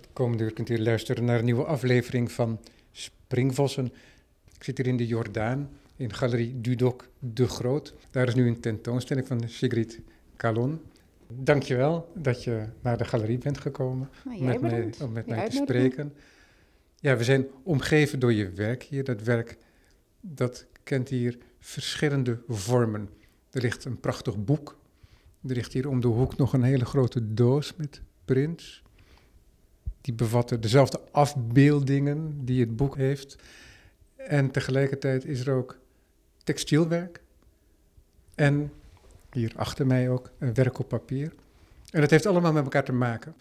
Het komende uur kunt u luisteren naar een nieuwe aflevering van Springvossen. Ik zit hier in de Jordaan, in Galerie Dudok de Groot. Daar is nu een tentoonstelling van Sigrid Kalon. Dankjewel dat je naar de galerie bent gekomen Nou, met mij, om met mij te spreken. Ja, we zijn omgeven door je werk hier. Dat werk dat kent hier verschillende vormen. Er ligt een prachtig boek. Er ligt hier om de hoek nog een hele grote doos met prints. Die bevatten dezelfde afbeeldingen die het boek heeft. En tegelijkertijd is er ook textielwerk. En hier achter mij ook een werk op papier. En dat heeft allemaal met elkaar te maken.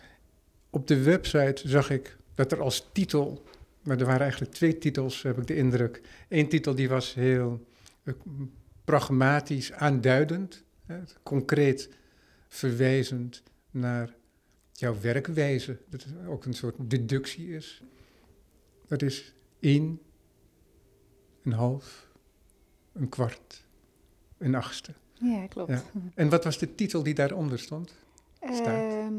Op de website zag ik dat er als titel, maar er waren eigenlijk twee titels, heb ik de indruk. Eén titel die was heel eh, pragmatisch aanduidend, concreet verwijzend naar jouw werkwijze. Dat het ook een soort deductie is. Dat is één, een half, een kwart, een achtste. Ja, klopt. Ja. En wat was de titel die daaronder stond? staat? Ehm,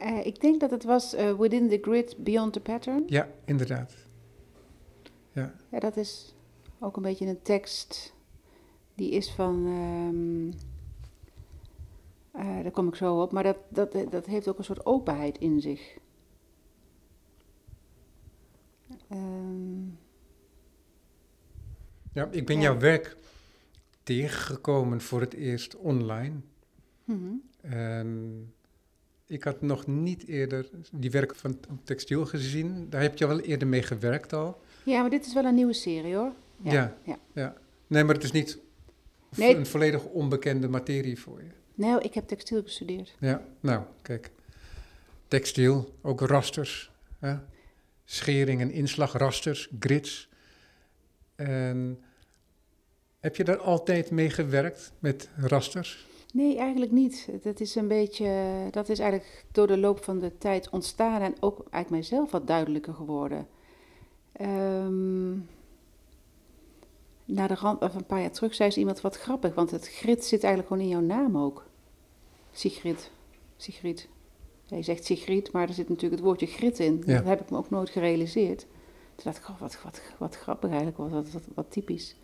eh, ik denk dat het was eh, Within the Grid, Beyond the Pattern. Ja, inderdaad. Ja, Ja, dat is ook een beetje een tekst. Die is van. ehm, eh, daar kom ik zo op. Maar dat, dat, dat heeft ook een soort openheid in zich. Ehm, ja ik ben Ja. jouw werk tegengekomen voor het eerst online. mhm. En ik had nog niet eerder die werken van textiel gezien. Daar heb je wel eerder mee gewerkt al. Ja, maar dit is wel een nieuwe serie hoor. Ja. ja. Nee, maar het is niet Nee. een volledig onbekende materie voor je. Nou, ik heb textiel gestudeerd. Ja, nou, kijk. Textiel, ook rasters. Hè? Schering en inslag, rasters, grids. En heb je daar altijd mee gewerkt met rasters? Nee, eigenlijk niet. Dat is een beetje, dat is eigenlijk door de loop van de tijd ontstaan en ook eigenlijk mijzelf wat duidelijker geworden. Ehm na de rand, of een paar jaar terug zei ze iemand wat grappig, want het grid zit eigenlijk gewoon in jouw naam ook. Sigrid. Sigrid. Ja, je zegt Sigrid, maar er zit natuurlijk het woordje grid in. Ja. Dat heb ik me ook nooit gerealiseerd. Toen dacht ik, oh, wat, wat, wat grappig eigenlijk, wat, wat, wat, wat typisch.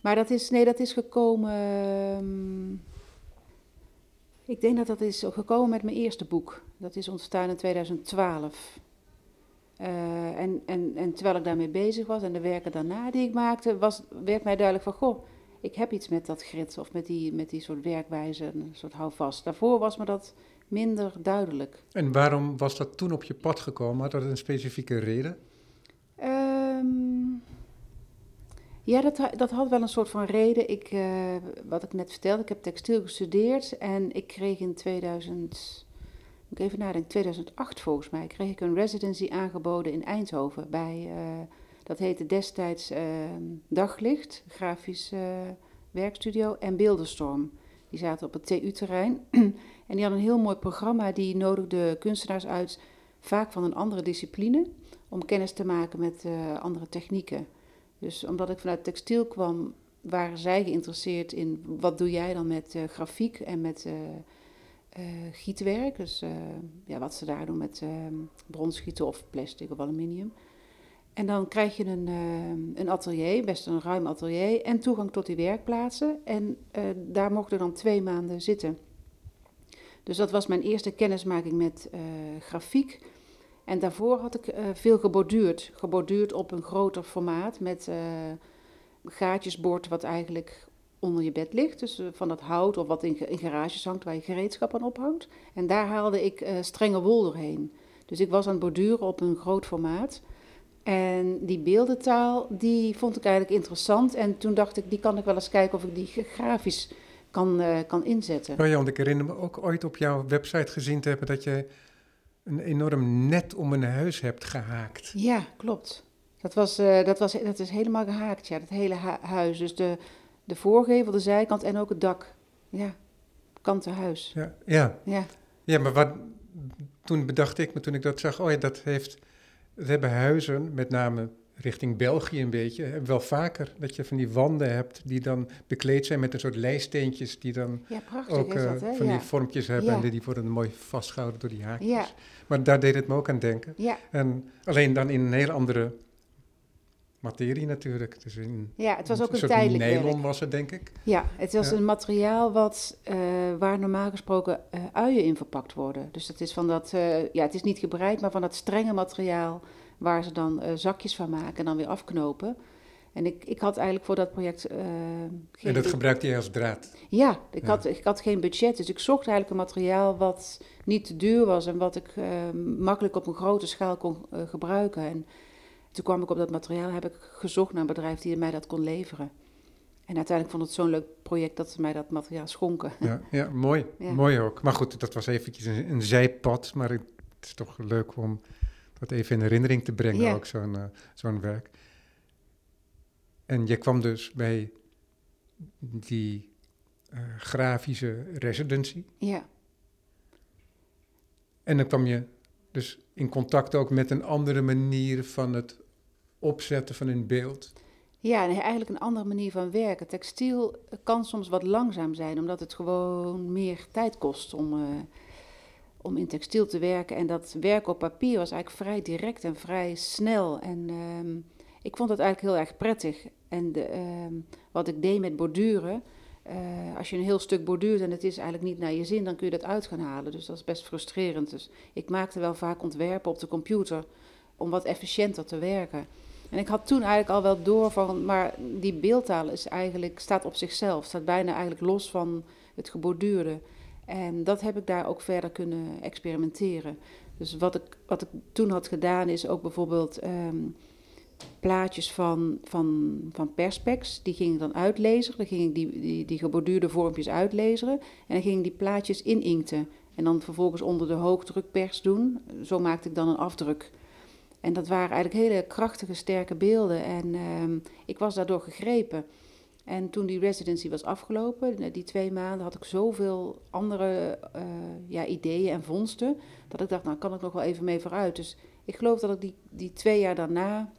Maar dat is, nee, dat is gekomen. ehm, ik denk dat dat is gekomen met mijn eerste boek. Dat is ontstaan in 2012. Eh, en, en, en terwijl ik daarmee bezig was en de werken daarna die ik maakte, was, werd mij duidelijk van, goh, ik heb iets met dat grid of met die, met die soort werkwijze, een soort houvast. Daarvoor was me dat minder duidelijk. En waarom was dat toen op je pad gekomen? Had dat een specifieke reden? Ehm, ja, dat, dat had wel een soort van reden. Ik, eh, wat ik net vertelde, ik heb textiel gestudeerd en ik kreeg in 2000, moet ik even nadenken, 2008 volgens mij, kreeg ik een residency aangeboden in Eindhoven bij, eh, dat heette destijds eh, Daglicht, grafisch eh, werkstudio en Beeldenstorm. Die zaten op het TU-terrein en die hadden een heel mooi programma, die nodigde kunstenaars uit, vaak van een andere discipline om kennis te maken met eh, andere technieken. Dus omdat ik vanuit textiel kwam, waren zij geïnteresseerd in wat doe jij dan met grafiek en met gietwerk. Dus ja, wat ze daar doen met bronsgieten of plastic of aluminium. En dan krijg je een, eh, een atelier, best een ruim atelier, en toegang tot die werkplaatsen. En eh, daar mochten dan twee maanden zitten. Dus dat was mijn eerste kennismaking met eh, grafiek. En daarvoor had ik veel geborduurd. Geborduurd op een groter formaat met gaatjesbord wat eigenlijk onder je bed ligt. Dus van dat hout of wat in, in garages hangt waar je gereedschap aan ophangt. En daar haalde ik strenge wol doorheen. Dus ik was aan het borduren op een groot formaat. En die beeldentaal, die vond ik eigenlijk interessant. En toen dacht ik, die kan ik wel eens kijken of ik die grafisch kan, eh, kan inzetten. Oh ja, want ik herinner me ook ooit op jouw website gezien te hebben dat je een enorm net om een huis hebt gehaakt. Ja, klopt. Dat, was, eh, dat, was, dat is helemaal gehaakt, ja, dat hele hu- huis. Dus de, de voorgevel, de zijkant en ook het dak. Ja, kanten huis. Ja, ja. Ja, ja maar wat, toen bedacht ik me, toen ik dat zag, oh ja, dat heeft, dat hebben huizen, met name richting België een beetje, wel vaker dat je van die wanden hebt die dan bekleed zijn met een soort lijsteentjes die dan Ja, ook eh, dat, van ja. die vormpjes hebben en die worden mooi vastgehouden door die haakjes. Maar daar deed het me ook aan denken. En alleen dan in een heel andere materie natuurlijk. Dus in ja, het was ook een soort tijdelijk nylon werk. was het, denk ik. Ja, het was Ja. een materiaal wat, eh, waar normaal gesproken eh, uien in verpakt worden. Dus het is van dat, eh, ja, het is niet gebreid, maar van dat strenge materiaal waar ze dan zakjes van maken en dan weer afknopen. En ik, ik had eigenlijk voor dat project geen En dat gebruikte je als draad. Ja, ik, Ja. Had, ik had geen budget, dus ik zocht eigenlijk een materiaal wat niet te duur was en wat ik makkelijk op een grote schaal kon gebruiken. En toen kwam ik op dat materiaal, heb ik gezocht naar een bedrijf die mij dat kon leveren. En uiteindelijk vond het zo'n leuk project dat ze mij dat materiaal schonken. Ja, ja mooi. Ja. Mooi ook. Maar goed, dat was eventjes een, een zijpad. Maar het is toch leuk om dat even in herinnering te brengen, Ja. ook zo'n eh, zo'n werk. En je kwam dus bij die eh, grafische residency. Ja, En dan kwam je dus in contact ook met een andere manier van het opzetten van een beeld. ja en eigenlijk een andere manier van werken. Textiel kan soms wat langzaam zijn, omdat het gewoon meer tijd kost om, eh, om in textiel te werken. En dat werken op papier was eigenlijk vrij direct en vrij snel. En ehm, ik vond het eigenlijk heel erg prettig. En de, ehm, wat ik deed met borduren, eh, als je een heel stuk borduurt en het is eigenlijk niet naar je zin, dan kun je dat uit gaan halen. Dus dat is best frustrerend. Dus ik maakte wel vaak ontwerpen op de computer om wat efficiënter te werken. En ik had toen eigenlijk al wel door van, maar die beeldtaal is eigenlijk, staat op zichzelf, staat bijna eigenlijk los van het geborduurde. En dat heb ik daar ook verder kunnen experimenteren. Dus wat ik, wat ik toen had gedaan is ook bijvoorbeeld ehm, plaatjes van, van, van perspex. Die ging ik dan uitlezen. Dan ging ik die, die, die geborduurde vormpjes uitlezen. En dan ging ik die plaatjes ininkten. En dan vervolgens onder de hoogdrukpers doen. Zo maakte ik dan een afdruk. En dat waren eigenlijk hele krachtige, sterke beelden. En ehm, ik was daardoor gegrepen. En toen die residency was afgelopen, die twee maanden, had ik zoveel andere eh, ja, ideeën en vondsten. Dat ik dacht, nou kan ik nog wel even mee vooruit. Dus ik geloof dat ik die, die twee jaar daarna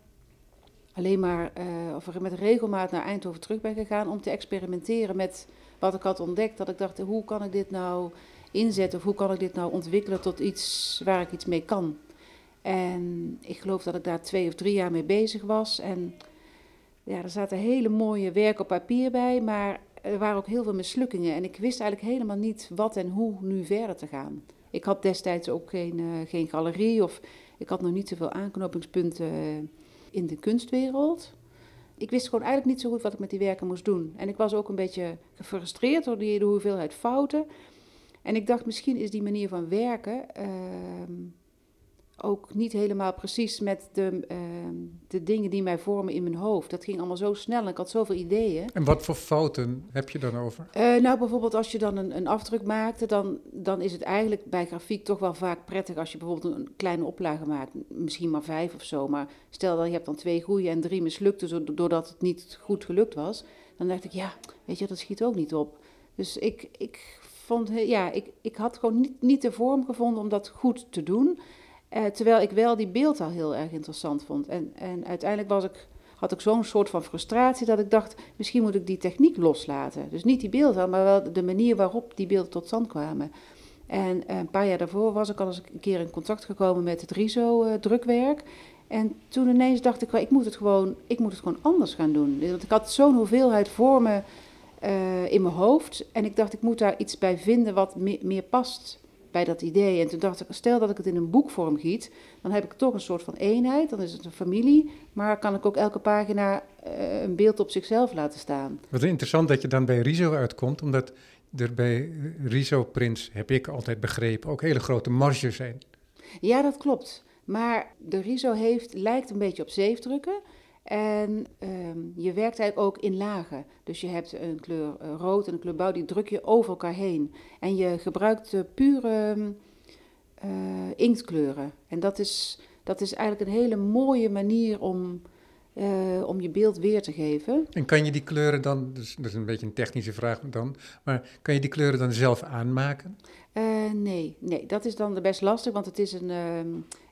alleen maar eh, of met regelmaat naar Eindhoven terug ben gegaan om te experimenteren met wat ik had ontdekt. Dat ik dacht, hoe kan ik dit nou inzetten of hoe kan ik dit nou ontwikkelen tot iets waar ik iets mee kan. En ik geloof dat ik daar twee of drie jaar mee bezig was. En ja, er zaten hele mooie werken op papier bij, maar er waren ook heel veel mislukkingen. En ik wist eigenlijk helemaal niet wat en hoe nu verder te gaan. Ik had destijds ook geen, eh, geen galerie of ik had nog niet zoveel aanknopingspunten in de kunstwereld. Ik wist gewoon eigenlijk niet zo goed wat ik met die werken moest doen. En ik was ook een beetje gefrustreerd door die, de hoeveelheid fouten. En ik dacht, misschien is die manier van werken ehm, ook niet helemaal precies met de, ehm, de dingen die mij vormen in mijn hoofd. Dat ging allemaal zo snel en ik had zoveel ideeën. En wat voor fouten heb je dan over? Eh, nou, bijvoorbeeld als je dan een, een afdruk maakte, dan, dan is het eigenlijk bij grafiek toch wel vaak prettig als je bijvoorbeeld een kleine oplage maakt. Misschien maar vijf of zo. Maar stel dat je hebt dan twee goede en drie mislukte doordat het niet goed gelukt was. Dan dacht ik, ja, weet je, dat schiet ook niet op. Dus ik, ik vond, ja, ik, ik had gewoon niet, niet de vorm gevonden om dat goed te doen. Eh, terwijl ik wel die beeldtaal heel erg interessant vond. En, en uiteindelijk was ik, had ik zo'n soort van frustratie dat ik dacht, misschien moet ik die techniek loslaten. Dus niet die beeldtaal, maar wel de manier waarop die beelden tot stand kwamen. En eh, een paar jaar daarvoor was ik al eens een keer in contact gekomen met het RISO-drukwerk. en toen ineens dacht ik, ik moet het gewoon, ik moet het gewoon anders gaan doen. Want ik had zo'n hoeveelheid vormen eh, in mijn hoofd. En ik dacht, ik moet daar iets bij vinden wat me- meer past bij dat idee. En toen dacht ik, stel dat ik het in een boekvorm giet, dan heb ik toch een soort van eenheid. Dan is het een familie, maar kan ik ook elke pagina eh, een beeld op zichzelf laten staan. Wat interessant dat je dan bij Riso uitkomt, omdat er bij Riso Prints, heb ik altijd begrepen, ook hele grote marges zijn. Ja, dat klopt. Maar de RISO heeft, lijkt een beetje op zeefdrukken. En ehm, je werkt eigenlijk ook in lagen. Dus je hebt een kleur eh, rood en een kleur blauw, die druk je over elkaar heen. En je gebruikt pure eh, inktkleuren. En dat is, dat is eigenlijk een hele mooie manier om, eh, om je beeld weer te geven. En kan je die kleuren dan, dus, dat is een beetje een technische vraag dan, maar kan je die kleuren dan zelf aanmaken? Nee, nee, dat is dan best lastig, want het is een, ehm,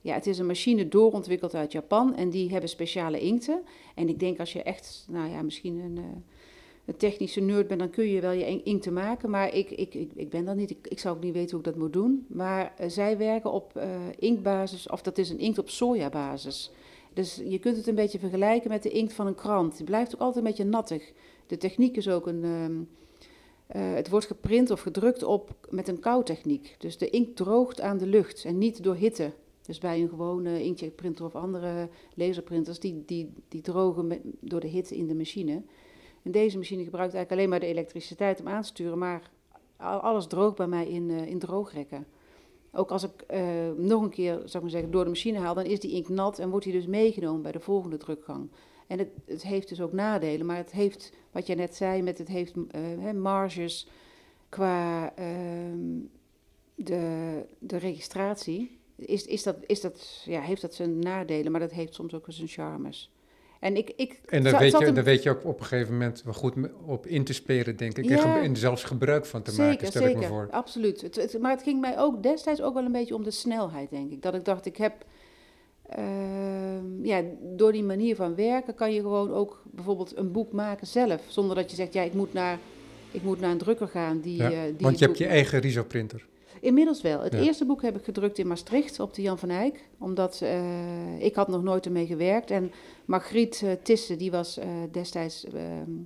Ja, het is een machine doorontwikkeld uit Japan en die hebben speciale inkten. En ik denk als je echt, nou ja, misschien een, een technische nerd bent, dan kun je wel je inkten maken. Maar ik, ik, ik, ik ben dat niet, ik, ik zou ook niet weten hoe ik dat moet doen. Maar uh, zij werken op uh, inktbasis, of dat is een inkt op sojabasis. Dus je kunt het een beetje vergelijken met de inkt van een krant. Die blijft ook altijd een beetje nattig. De techniek is ook een. Uh, het wordt geprint of gedrukt op met een koutechniek. Dus de inkt droogt aan de lucht en niet door hitte. Dus bij een gewone inkjetprinter of andere laserprinters, die, die, die drogen door de hitte in de machine. En deze machine gebruikt eigenlijk alleen maar de elektriciteit om aan te sturen, maar alles droogt bij mij in, uh, in droogrekken. Ook als ik uh, nog een keer, zou ik maar zeggen, door de machine haal, dan is die inkt nat en wordt die dus meegenomen bij de volgende drukgang. En het, het, heeft dus ook nadelen, maar het heeft, wat je net zei, met het heeft uh, marges qua uh, de, de registratie. Is, is dat, is dat, ja, heeft dat zijn nadelen, maar dat heeft soms ook zijn charmes. En, ik, ik, en daar, weet je, daar weet je ook op een gegeven moment wel goed op in te spelen, denk ik. Ja. En zelfs gebruik van te zeker, maken, stel zeker, ik me voor. Absoluut. Het, het, maar het ging mij ook destijds ook wel een beetje om de snelheid, denk ik. Dat ik dacht, ik heb... Uh, ja, door die manier van werken kan je gewoon ook bijvoorbeeld een boek maken zelf. Zonder dat je zegt, ja, ik moet naar, ik moet naar een drukker gaan. Die, ja, uh, die want je hebt je eigen risoprinter. Inmiddels wel. Het ja. eerste boek heb ik gedrukt in Maastricht op de Jan van Eyck. Omdat uh, ik had nog nooit ermee gewerkt. En Margriet uh, Tisse, die was uh, destijds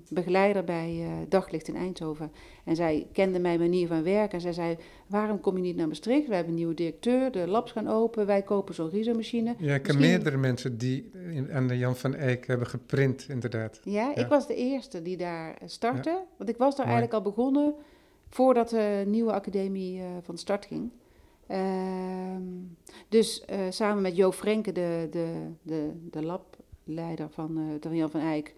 begeleider bij Daglicht in Eindhoven. En zij kende mijn manier van werken. En zij zei, waarom kom je niet naar Maastricht? We hebben een nieuwe directeur, de labs gaan open. Wij kopen zo'n risomachine. Ja, ik ken Misschien... meerdere mensen die in, aan de Jan van Eyck hebben geprint, inderdaad. Ja, ja, ik was de eerste die daar startte. Ja. Want ik was daar Mooi. eigenlijk al begonnen voordat de nieuwe academie uh, van start ging. Uh, dus uh, samen met Jo Frenke, de, de, de, de lableider van uh, Jan van Eyck.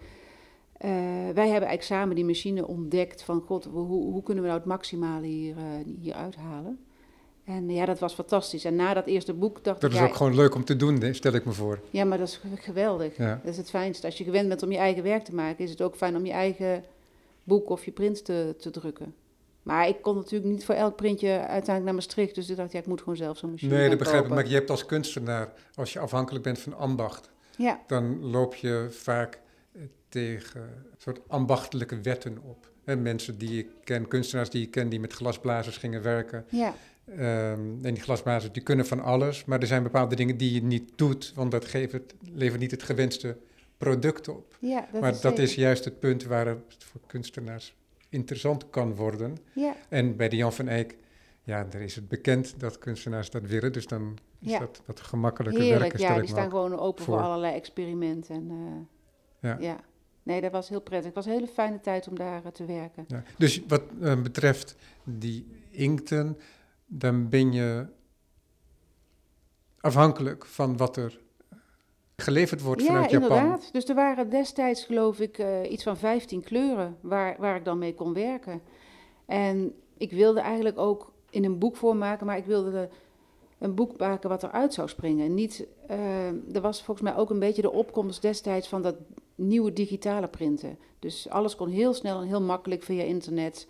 wij hebben eigenlijk samen die machine ontdekt van god, hoe, hoe kunnen we nou het maximale hier, hier uithalen? En ja, dat was fantastisch. En na dat eerste boek dacht dat ik... Dat is ook gewoon leuk om te doen, stel ik me voor. Ja, maar dat is geweldig. Ja. Dat is het fijnste. Als je gewend bent om je eigen werk te maken, is het ook fijn om je eigen boek of je print te, te drukken. Maar ik kon natuurlijk niet voor elk printje uiteindelijk naar Maastricht. Dus ik dacht, ja, ik moet gewoon zelf zo'n machine Nee, dat begrijp ik. Maar je hebt als kunstenaar, als je afhankelijk bent van ambacht... Ja. dan loop je vaak tegen een soort ambachtelijke wetten op. En mensen die ik ken, kunstenaars die ik ken, die met glasblazers gingen werken... Ja. Um, en die glasblazers die kunnen van alles, maar er zijn bepaalde dingen die je niet doet, want dat geeft het, levert niet het gewenste product op. Ja, dat maar is dat zeker. is juist het punt waar het voor kunstenaars interessant kan worden. Ja. En bij de Jan van Eyck, ja, daar is het bekend dat kunstenaars dat willen. Dus dan is Ja. dat wat gemakkelijker Heerlijk, werken, ja, die staan gewoon open voor, voor. allerlei experimenten. En, eh, Ja. ja. Nee, dat was heel prettig. Het was een hele fijne tijd om daar eh, te werken. Ja. Dus wat eh, betreft die inkten, dan ben je afhankelijk van wat er geleverd wordt ja, vanuit Japan. inderdaad. Dus er waren destijds, geloof ik, eh, iets van 15 kleuren waar, waar ik dan mee kon werken. En ik wilde eigenlijk ook in een boekvorm maken, maar ik wilde de- een boek maken wat eruit zou springen. Niet, eh, er was volgens mij ook een beetje de opkomst destijds van dat nieuwe digitale printen. Dus alles kon heel snel en heel makkelijk via internet.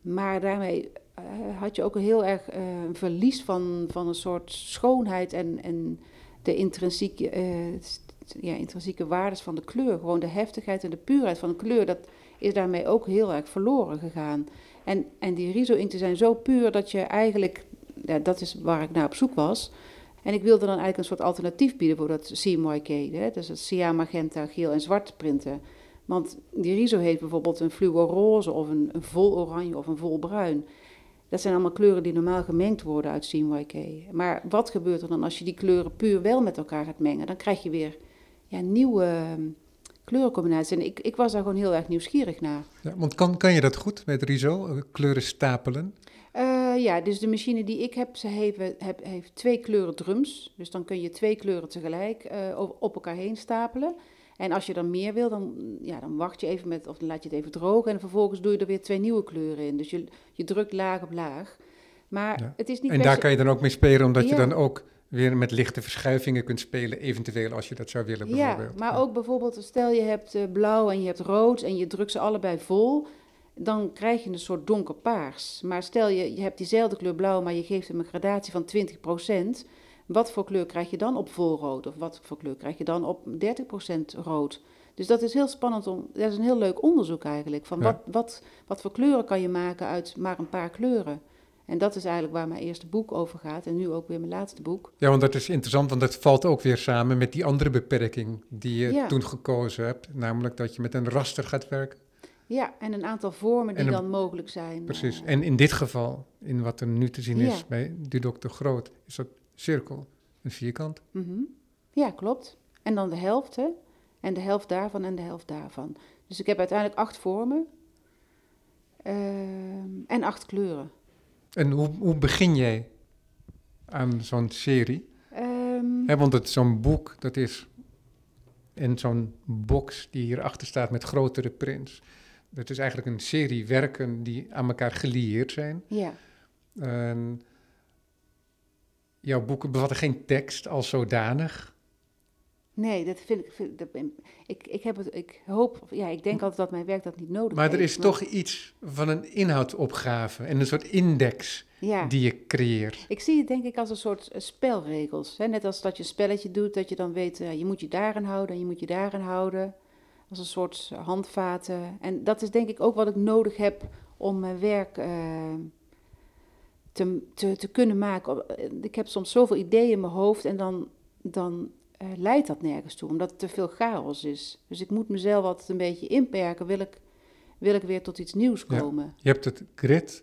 Maar daarmee eh, had je ook een heel erg een verlies van, van een soort schoonheid en, en de intrinsieke, eh, ja, intrinsieke waardes van de kleur. Gewoon de heftigheid en de puurheid van de kleur. Dat is daarmee ook heel erg verloren gegaan. En, en die riso-inkten zijn zo puur dat je eigenlijk, ja, dat is waar ik naar op zoek was. En ik wilde dan eigenlijk een soort alternatief bieden voor dat CMYK. Dus het cyan, magenta, geel en zwart printen. Want die riso heeft bijvoorbeeld een fluoroze of een, een vol oranje of een vol bruin. Dat zijn allemaal kleuren die normaal gemengd worden uit CMYK. Maar wat gebeurt er dan als je die kleuren puur wel met elkaar gaat mengen? Dan krijg je weer ja, nieuwe ehm, kleurencombinaties. En ik, ik was daar gewoon heel erg nieuwsgierig naar. Ja, want kan, kan je dat goed met RISO, eh, kleuren stapelen? Eh, ja, dus de machine die ik heb, ze heeft, heb, heeft twee kleuren drums. Dus dan kun je twee kleuren tegelijk eh, op elkaar heen stapelen. En als je dan meer wil, dan, ja, dan wacht je even met, of dan laat je het even drogen. En vervolgens doe je er weer twee nieuwe kleuren in. Dus je, je drukt laag op laag. Maar Ja. het is niet En daar kan je dan ook mee spelen, omdat je dan ook weer met lichte verschuivingen kunt spelen, eventueel als je dat zou willen bijvoorbeeld. Ja, maar ook bijvoorbeeld, stel je hebt eh, blauw en je hebt rood en je drukt ze allebei vol, dan krijg je een soort donkerpaars. Maar stel je, je hebt diezelfde kleur blauw, maar je geeft hem een gradatie van 20%, Wat voor kleur krijg je dan op volrood? Of wat voor kleur krijg je dan op 30% rood? Dus dat is heel spannend om. Dat is een heel leuk onderzoek eigenlijk. Van Ja. wat, wat, wat voor kleuren kan je maken uit maar een paar kleuren? En dat is eigenlijk waar mijn eerste boek over gaat. En nu ook weer mijn laatste boek. Ja, want dat is interessant, want dat valt ook weer samen met die andere beperking die je Ja. toen gekozen hebt. Namelijk dat je met een raster gaat werken. Ja, en een aantal vormen die een- dan mogelijk zijn. Precies. En in dit geval, in wat er nu te zien is bij de dokter Groot, is dat cirkel, een vierkant. mhm. Ja, klopt. En dan de helft, hè? En de helft daarvan en de helft daarvan. Dus ik heb uiteindelijk acht vormen. ehm, en acht kleuren. En hoe, hoe begin jij aan zo'n serie? Ehm, Hè, want het, zo'n boek, dat is... En zo'n box die hierachter staat met grotere prints. Dat is eigenlijk een serie werken die aan elkaar gelieerd zijn. ja. En jouw boeken bevatten geen tekst als zodanig. Nee, dat vind ik. Vind, dat ik, ik, heb het, ik hoop, ja, ik denk altijd dat mijn werk dat niet nodig Maar er heeft, is toch iets van een inhoudsopgave en een soort index Ja, die je creëert. ik zie het denk ik als een soort eh, spelregels. Hè? Net als dat je een spelletje doet, dat je dan weet, eh, je moet je daarin houden en je moet je daarin houden. Als een soort handvaten. En dat is denk ik ook wat ik nodig heb om mijn werk eh, te, te, te kunnen maken. Eh, Ik heb soms zoveel ideeën in mijn hoofd en dan, dan eh, leidt dat nergens toe, omdat het te veel chaos is. Dus ik moet mezelf altijd een beetje inperken, wil ik, wil ik weer tot iets nieuws Ja. komen. Je hebt het grid,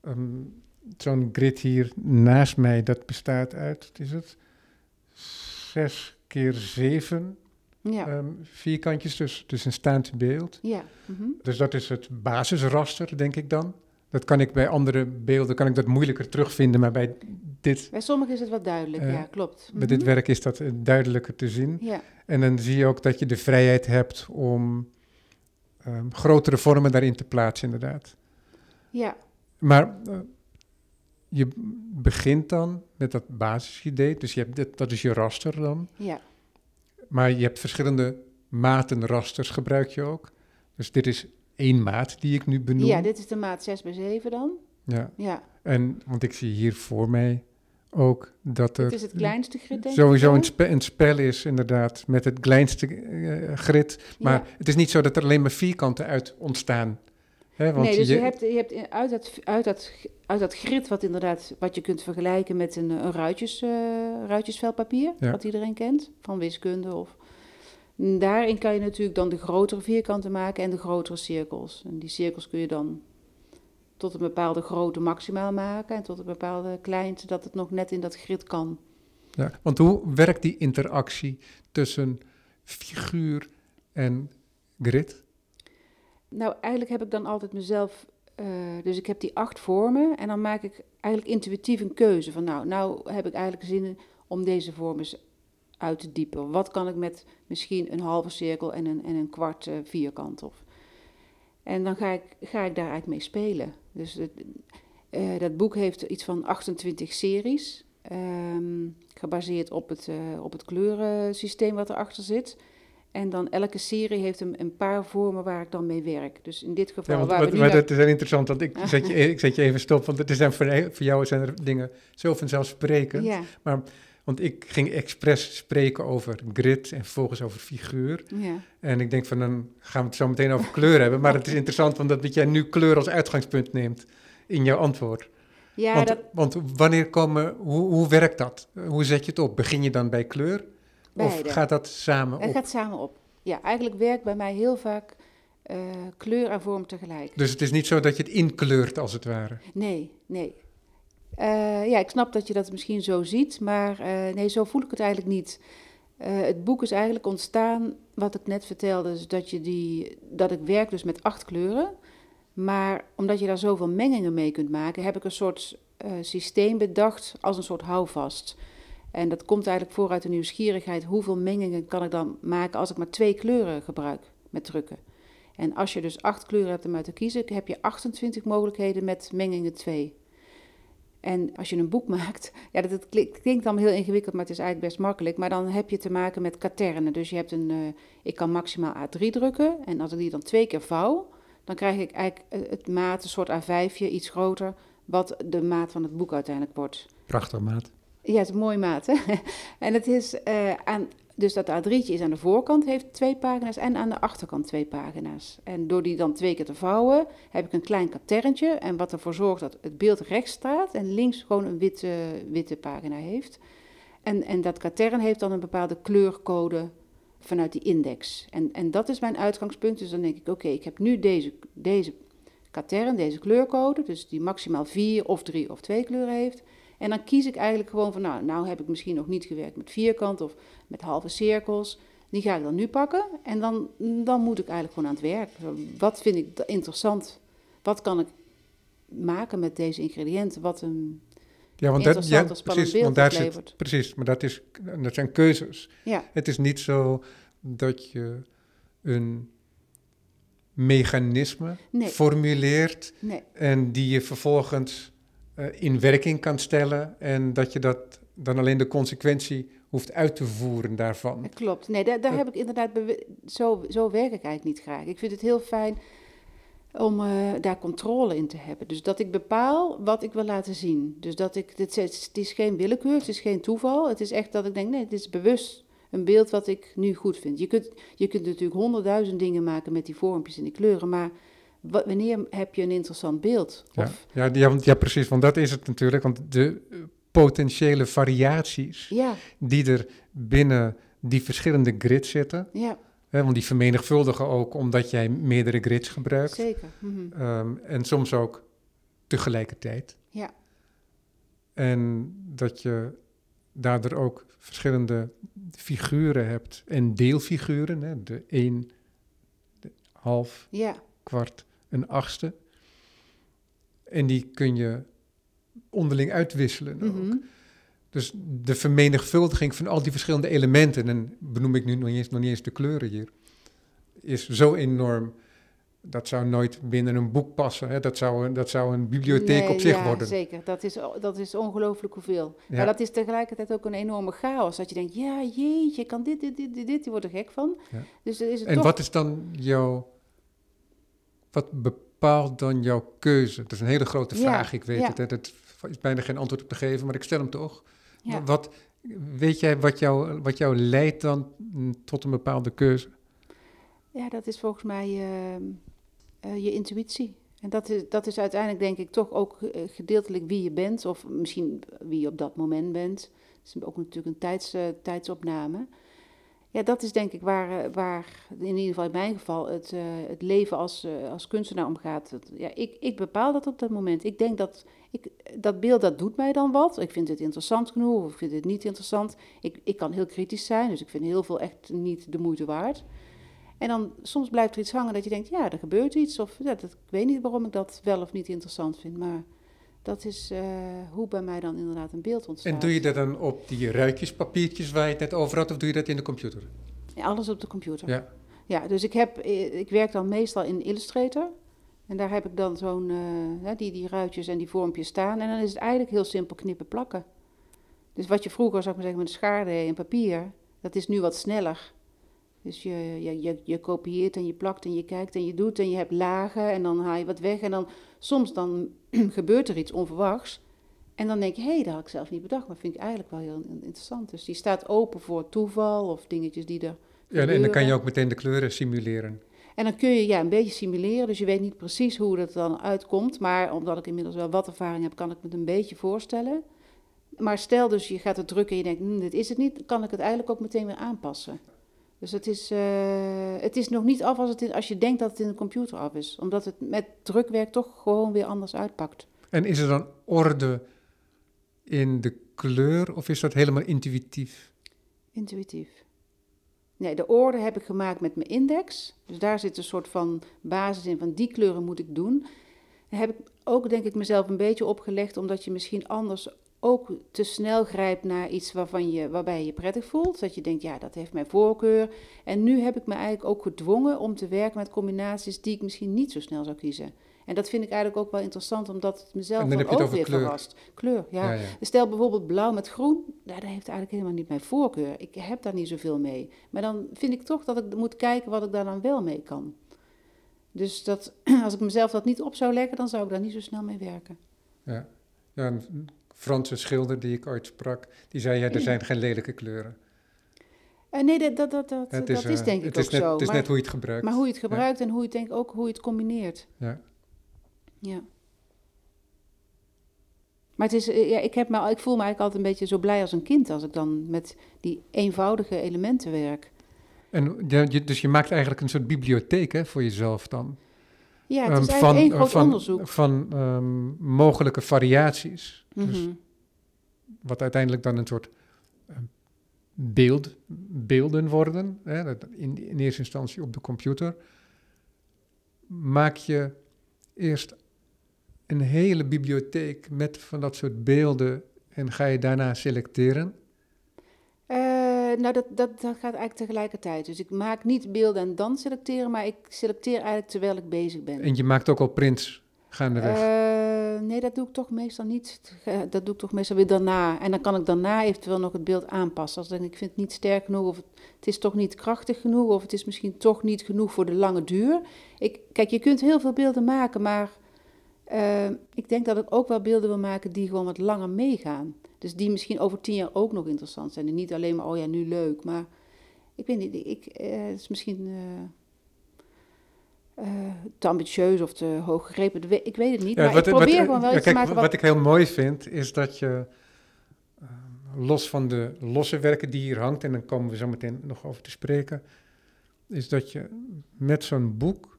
ehm, zo'n grid hier naast mij, dat bestaat uit, wat is het? Zes keer zeven Ja, ehm, vierkantjes, dus, dus een staand beeld. ja. mhm. Dus dat is het basisraster, denk ik dan. Dat kan ik bij andere beelden kan ik dat moeilijker terugvinden, maar bij dit, Bij sommigen is het wat duidelijk, Eh, ja, klopt. bij dit Mhm. werk is dat eh, duidelijker te zien. Ja, En dan zie je ook dat je de vrijheid hebt om ehm, grotere vormen daarin te plaatsen, inderdaad. ja, Maar eh, je begint dan met dat basisidee, dus je hebt dit, dat is je raster dan. ja, Maar je hebt verschillende maten rasters, gebruik je ook. Dus dit is één maat die ik nu benoem. ja. Dit is de maat 6 bij 7 dan. Ja, Ja, en want ik zie hier voor mij ook dat er dit is het kleinste grid, denk sowieso een, spe- een spel is, inderdaad, met het kleinste eh, grid. Maar Ja. het is niet zo dat er alleen maar vierkanten uit ontstaan. Hè, want nee, dus je, hebt, je hebt uit, dat, uit, dat, uit dat grid wat inderdaad, wat je kunt vergelijken met een, een ruitjes, eh, ruitjesvelpapier, Ja. wat iedereen kent, van wiskunde of... Daarin kan je natuurlijk dan de grotere vierkanten maken en de grotere cirkels. En die cirkels kun je dan tot een bepaalde grootte maximaal maken en tot een bepaalde kleinte dat het nog net in dat grid kan. Ja, want hoe werkt die interactie tussen figuur en grid? Nou, eigenlijk heb ik dan altijd mezelf. eh, dus ik heb die acht vormen en dan maak ik eigenlijk intuïtief een keuze van nou, nou heb ik eigenlijk zin in om deze vorm eens uit te diepen. Wat kan ik met misschien een halve cirkel en een, en een kwart eh, vierkant of. En dan ga ik, ga ik daar eigenlijk mee spelen. Dus het, eh, dat boek heeft iets van 28 series, ehm, gebaseerd op het, eh, op het kleurensysteem wat erachter zit. En dan elke serie heeft een, een paar vormen waar ik dan mee werk. Dus in dit geval Ja, want, waar we nu maar dat is heel interessant, want ik zet je, ik zet je even stop, want het is voor, voor jou zijn er dingen zo vanzelfsprekend. Ja, Want ik ging expres spreken over grid en vervolgens over figuur. ja, En ik denk van, dan gaan we het zo meteen over kleur hebben. Maar het is interessant, want dat, jij nu kleur als uitgangspunt neemt in jouw antwoord. ja want, dat, want wanneer komen, hoe, hoe werkt dat? Hoe zet je het op? Begin je dan bij kleur? Of Beide. gaat dat samen het op? gaat samen op. Ja, eigenlijk werkt bij mij heel vaak eh, kleur en vorm tegelijk. Dus het is niet zo dat je het inkleurt, als het ware. Nee, nee. Eh, ja, ik snap dat je dat misschien zo ziet, maar eh, nee, zo voel ik het eigenlijk niet. Eh, het boek is eigenlijk ontstaan, wat ik net vertelde, dat, je die, dat ik werk dus met acht kleuren. Maar omdat je daar zoveel mengingen mee kunt maken, heb ik een soort systeem bedacht als een soort houvast. En dat komt eigenlijk voor uit de nieuwsgierigheid. Hoeveel mengingen kan ik dan maken als ik maar twee kleuren gebruik met drukken? En als je dus acht kleuren hebt om uit te kiezen, heb je 28 mogelijkheden met mengingen 2. En als je een boek maakt, ja, dat, klinkt, dan heel ingewikkeld, maar het is eigenlijk best makkelijk. Maar dan heb je te maken met katernen. Dus je hebt een, eh, ik kan maximaal A3 drukken. En als ik die dan twee keer vouw, dan krijg ik eigenlijk eh, het maat, een soort A5'je, iets groter, wat de maat van het boek uiteindelijk wordt. Prachtig, maat. Ja, het is een mooie maat. Hè? en het is eh, aan, dus dat A3'tje is aan de voorkant, heeft twee pagina's en aan de achterkant twee pagina's. En door die dan twee keer te vouwen, heb ik een klein katerntje. En wat ervoor zorgt dat het beeld rechts staat en links gewoon een witte, witte pagina heeft. En, en dat katern heeft dan een bepaalde kleurcode vanuit die index. En, en dat is mijn uitgangspunt. Dus dan denk ik, oké, ik heb nu deze, deze katern, deze kleurcode, dus die maximaal vier of drie of twee kleuren heeft. En dan kies ik eigenlijk gewoon van, nou, nou heb ik misschien nog niet gewerkt met vierkant of met halve cirkels. Die ga ik dan nu pakken en dan, dan moet ik eigenlijk gewoon aan het werk. Wat vind ik interessant? Wat kan ik maken met deze ingrediënten? Wat een ja, want dat, ja, precies, want daar zit, precies, maar dat, is, dat zijn keuzes. Ja. Het is niet zo dat je een mechanisme formuleert nee. en die je vervolgens in werking kan stellen en dat je dat dan alleen de consequentie hoeft uit te voeren daarvan. Klopt. Nee, daar, daar heb ik inderdaad... Zo, zo werk ik eigenlijk niet graag. Ik vind het heel fijn om uh, daar controle in te hebben. Dus dat ik bepaal wat ik wil laten zien. Dus dat ik, dit, het is geen willekeur, het is geen toeval. Het is echt dat ik denk, nee, dit is bewust een beeld wat ik nu goed vind. Je kunt, je kunt natuurlijk honderdduizend dingen maken met die vormpjes en die kleuren, maar wanneer heb je een interessant beeld? Of... Ja, ja, ja, ja, precies, want dat is het natuurlijk. Want de eh, potentiële variaties ja. die er binnen die verschillende grids zitten... Ja want die vermenigvuldigen ook omdat jij meerdere grids gebruikt. Zeker. Mhm. Ehm, en soms ook tegelijkertijd. Ja. En dat je daardoor ook verschillende figuren hebt en deelfiguren. Hè, de een, de half, ja. kwart, een achtste. En die kun je onderling uitwisselen ook. Mhm. Dus de vermenigvuldiging van al die verschillende elementen, en benoem ik nu nog niet eens, nog niet eens de kleuren hier, is zo enorm. Dat zou nooit binnen een boek passen. Hè? Dat, zou, dat zou een bibliotheek op zich ja, worden. Zeker, dat is, dat is ongelooflijk hoeveel. Ja. Maar dat is tegelijkertijd ook een enorme chaos. Dat je denkt, ja jeetje, kan dit, dit, dit, dit. Je wordt er gek van. Ja. Dus is het en toch... wat is dan jouw... Wat bepaalt dan jouw keuze? Dat is een hele grote vraag, ik weet het. Hè? Dat is bijna geen antwoord op te geven, maar ik stel hem toch. Ja. Wat, weet jij wat jou, wat jou leidt dan tot een bepaalde keuze? Ja, dat is volgens mij uh, je intuïtie. En dat is, dat is uiteindelijk denk ik toch ook uh, gedeeltelijk wie je bent, of misschien wie je op dat moment bent. Het is ook natuurlijk een tijds, uh, tijdsopname. Ja, dat is denk ik waar, eh, waar in ieder geval in mijn geval het, uh, het leven als, uh, als kunstenaar omgaat. Dat, ja, ik, ik bepaal dat op dat moment. Ik denk dat ik, dat beeld dat doet mij dan wat. Ik vind het interessant genoeg of ik vind het niet interessant. Ik, ik kan heel kritisch zijn, dus ik vind heel veel echt niet de moeite waard. En dan soms blijft er iets hangen dat je denkt, ja, er gebeurt iets. Of dat, ik weet niet waarom ik dat wel of niet interessant vind, maar dat is uh, hoe bij mij dan inderdaad een beeld ontstaat. En doe je dat dan op die ruitjespapiertjes waar je het net over had, of doe je dat in de computer? Ja, alles op de computer. Ja. Ja, dus ik, heb, ik werk dan meestal in Illustrator. En daar heb ik dan zo'n, uh, die, die ruitjes en die vormpjes staan. En dan is het eigenlijk heel simpel knippen plakken. Dus wat je vroeger, zou ik maar zeggen, met een schaar deed en papier, dat is nu wat sneller. Dus je, je, je, je, kopieert en je plakt en je kijkt en je doet en je hebt lagen en dan haal je wat weg. En dan soms dan gebeurt er iets onverwachts. En dan denk je, hé, hey, dat had ik zelf niet bedacht, maar vind ik eigenlijk wel heel interessant. Dus die staat open voor toeval of dingetjes die er. Ja, en dan kan je ook meteen de kleuren simuleren. En dan kun je ja, een beetje simuleren, dus je weet niet precies hoe dat dan uitkomt. Maar omdat ik inmiddels wel wat ervaring heb, kan ik me het een beetje voorstellen. Maar stel dus, je gaat het drukken en je denkt, hm, dit is het niet, kan ik het eigenlijk ook meteen weer aanpassen. Dus het is, uh, het is nog niet af als, het in, als je denkt dat het in de computer af is. Omdat het met drukwerk toch gewoon weer anders uitpakt. En is er dan orde in de kleur of is dat helemaal intuïtief? Intuïtief. Nee, de orde heb ik gemaakt met mijn index. Dus daar zit een soort van basis in van die kleuren moet ik doen. Heb ik ook denk ik mezelf een beetje opgelegd, omdat je misschien anders ook te snel grijpt naar iets waarvan je, waarbij je je prettig voelt. Dat je denkt, ja, dat heeft mijn voorkeur. En nu heb ik me eigenlijk ook gedwongen om te werken met combinaties die ik misschien niet zo snel zou kiezen. En dat vind ik eigenlijk ook wel interessant, omdat het mezelf dan, dan ook weer kleur. verrast. Kleur, ja. ja, ja. Stel bijvoorbeeld blauw met groen, nou, dat heeft eigenlijk helemaal niet mijn voorkeur. Ik heb daar niet zoveel mee. Maar dan vind ik toch dat ik moet kijken wat ik daar dan wel mee kan. Dus dat, als ik mezelf dat niet op zou leggen, dan zou ik daar niet zo snel mee werken. Ja, ja Franse schilder die ik ooit sprak, die zei, ja, er zijn geen lelijke kleuren. Uh, nee, dat, dat, dat, dat, Het dat is, is eh, denk ik ook is net, zo. Het is maar, net hoe je het gebruikt. maar hoe je het gebruikt en hoe je het denk ook hoe je het combineert. Ja. Ja. Maar het is, eh, ja, ik, heb me, ik voel me eigenlijk altijd een beetje zo blij als een kind als ik dan met die eenvoudige elementen werk. En dus je maakt eigenlijk een soort bibliotheek hè, voor jezelf dan. Ja, het Ehm, één groot van, onderzoek. Van ehm, mogelijke variaties. Dus Mhm. wat uiteindelijk dan een soort ehm, beeld, beelden worden. Hè, in, in eerste instantie op de computer. Maak je eerst een hele bibliotheek met van dat soort beelden en ga je daarna selecteren. Nou, dat, dat, dat gaat eigenlijk tegelijkertijd. Dus ik maak niet beelden en dan selecteren, maar ik selecteer eigenlijk terwijl ik bezig ben. En je maakt ook al prints gaandeweg. Eh, nee, dat doe ik toch meestal niet. Dat doe ik toch meestal weer daarna. En dan kan ik daarna eventueel nog het beeld aanpassen. Als ik denk, ik vind het niet sterk genoeg, of het, het is toch niet krachtig genoeg, of het is misschien toch niet genoeg voor de lange duur. Ik, kijk, je kunt heel veel beelden maken, maar eh, ik denk dat ik ook wel beelden wil maken die gewoon wat langer meegaan. Dus die misschien over tien jaar ook nog interessant zijn. En niet alleen maar, oh ja, nu leuk. Maar ik weet niet, ik, eh, het is misschien eh, eh, te ambitieus of te hoog gegrepen. Dat we- Ik weet het niet. Ja, maar wat- ik probeer wat- gewoon wel ja, iets te maken wat, wat... ik heel mooi vind, is dat je eh, los van de losse werken die hier hangt, en dan komen we zo meteen nog over te spreken, is dat je met zo'n boek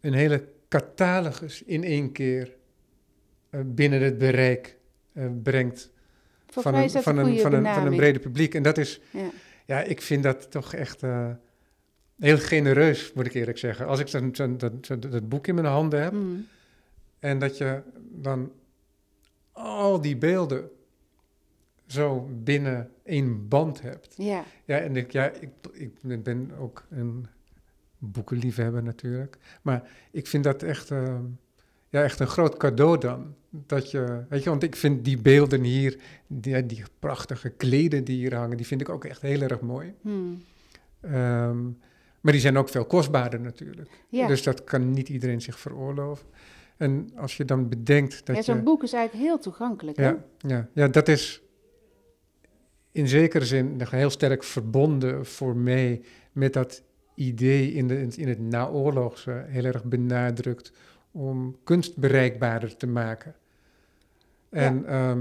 een hele catalogus in één keer binnen het bereik eh, brengt van een, van, een van, een, van een benaming. brede publiek. En dat is, Ja. ja, ik vind dat toch echt eh, heel genereus, moet ik eerlijk zeggen. Als ik zo'n- dat, boek in mijn handen heb, Mm. en dat je dan al die beelden zo binnen één band hebt. ja. Ja, en ik, ja, ik, ik ben ook een boekenliefhebber natuurlijk. Maar ik vind dat echt, eh, ja, echt een groot cadeau dan. Dat je, weet je, want ik vind die beelden hier, die, die prachtige kleden die hier hangen, die vind ik ook echt heel erg mooi. Mm. Ehm, maar die zijn ook veel kostbaarder natuurlijk. Ja. Dus dat kan niet iedereen zich veroorloven. En als je dan bedenkt dat ja, je... zo'n boek is eigenlijk heel toegankelijk. Hè? Ja, ja, ja, dat is in zekere zin nog heel sterk verbonden voor mij met dat idee in, de, in het naoorlogse, heel erg benadrukt om kunst bereikbaarder te maken. En ja.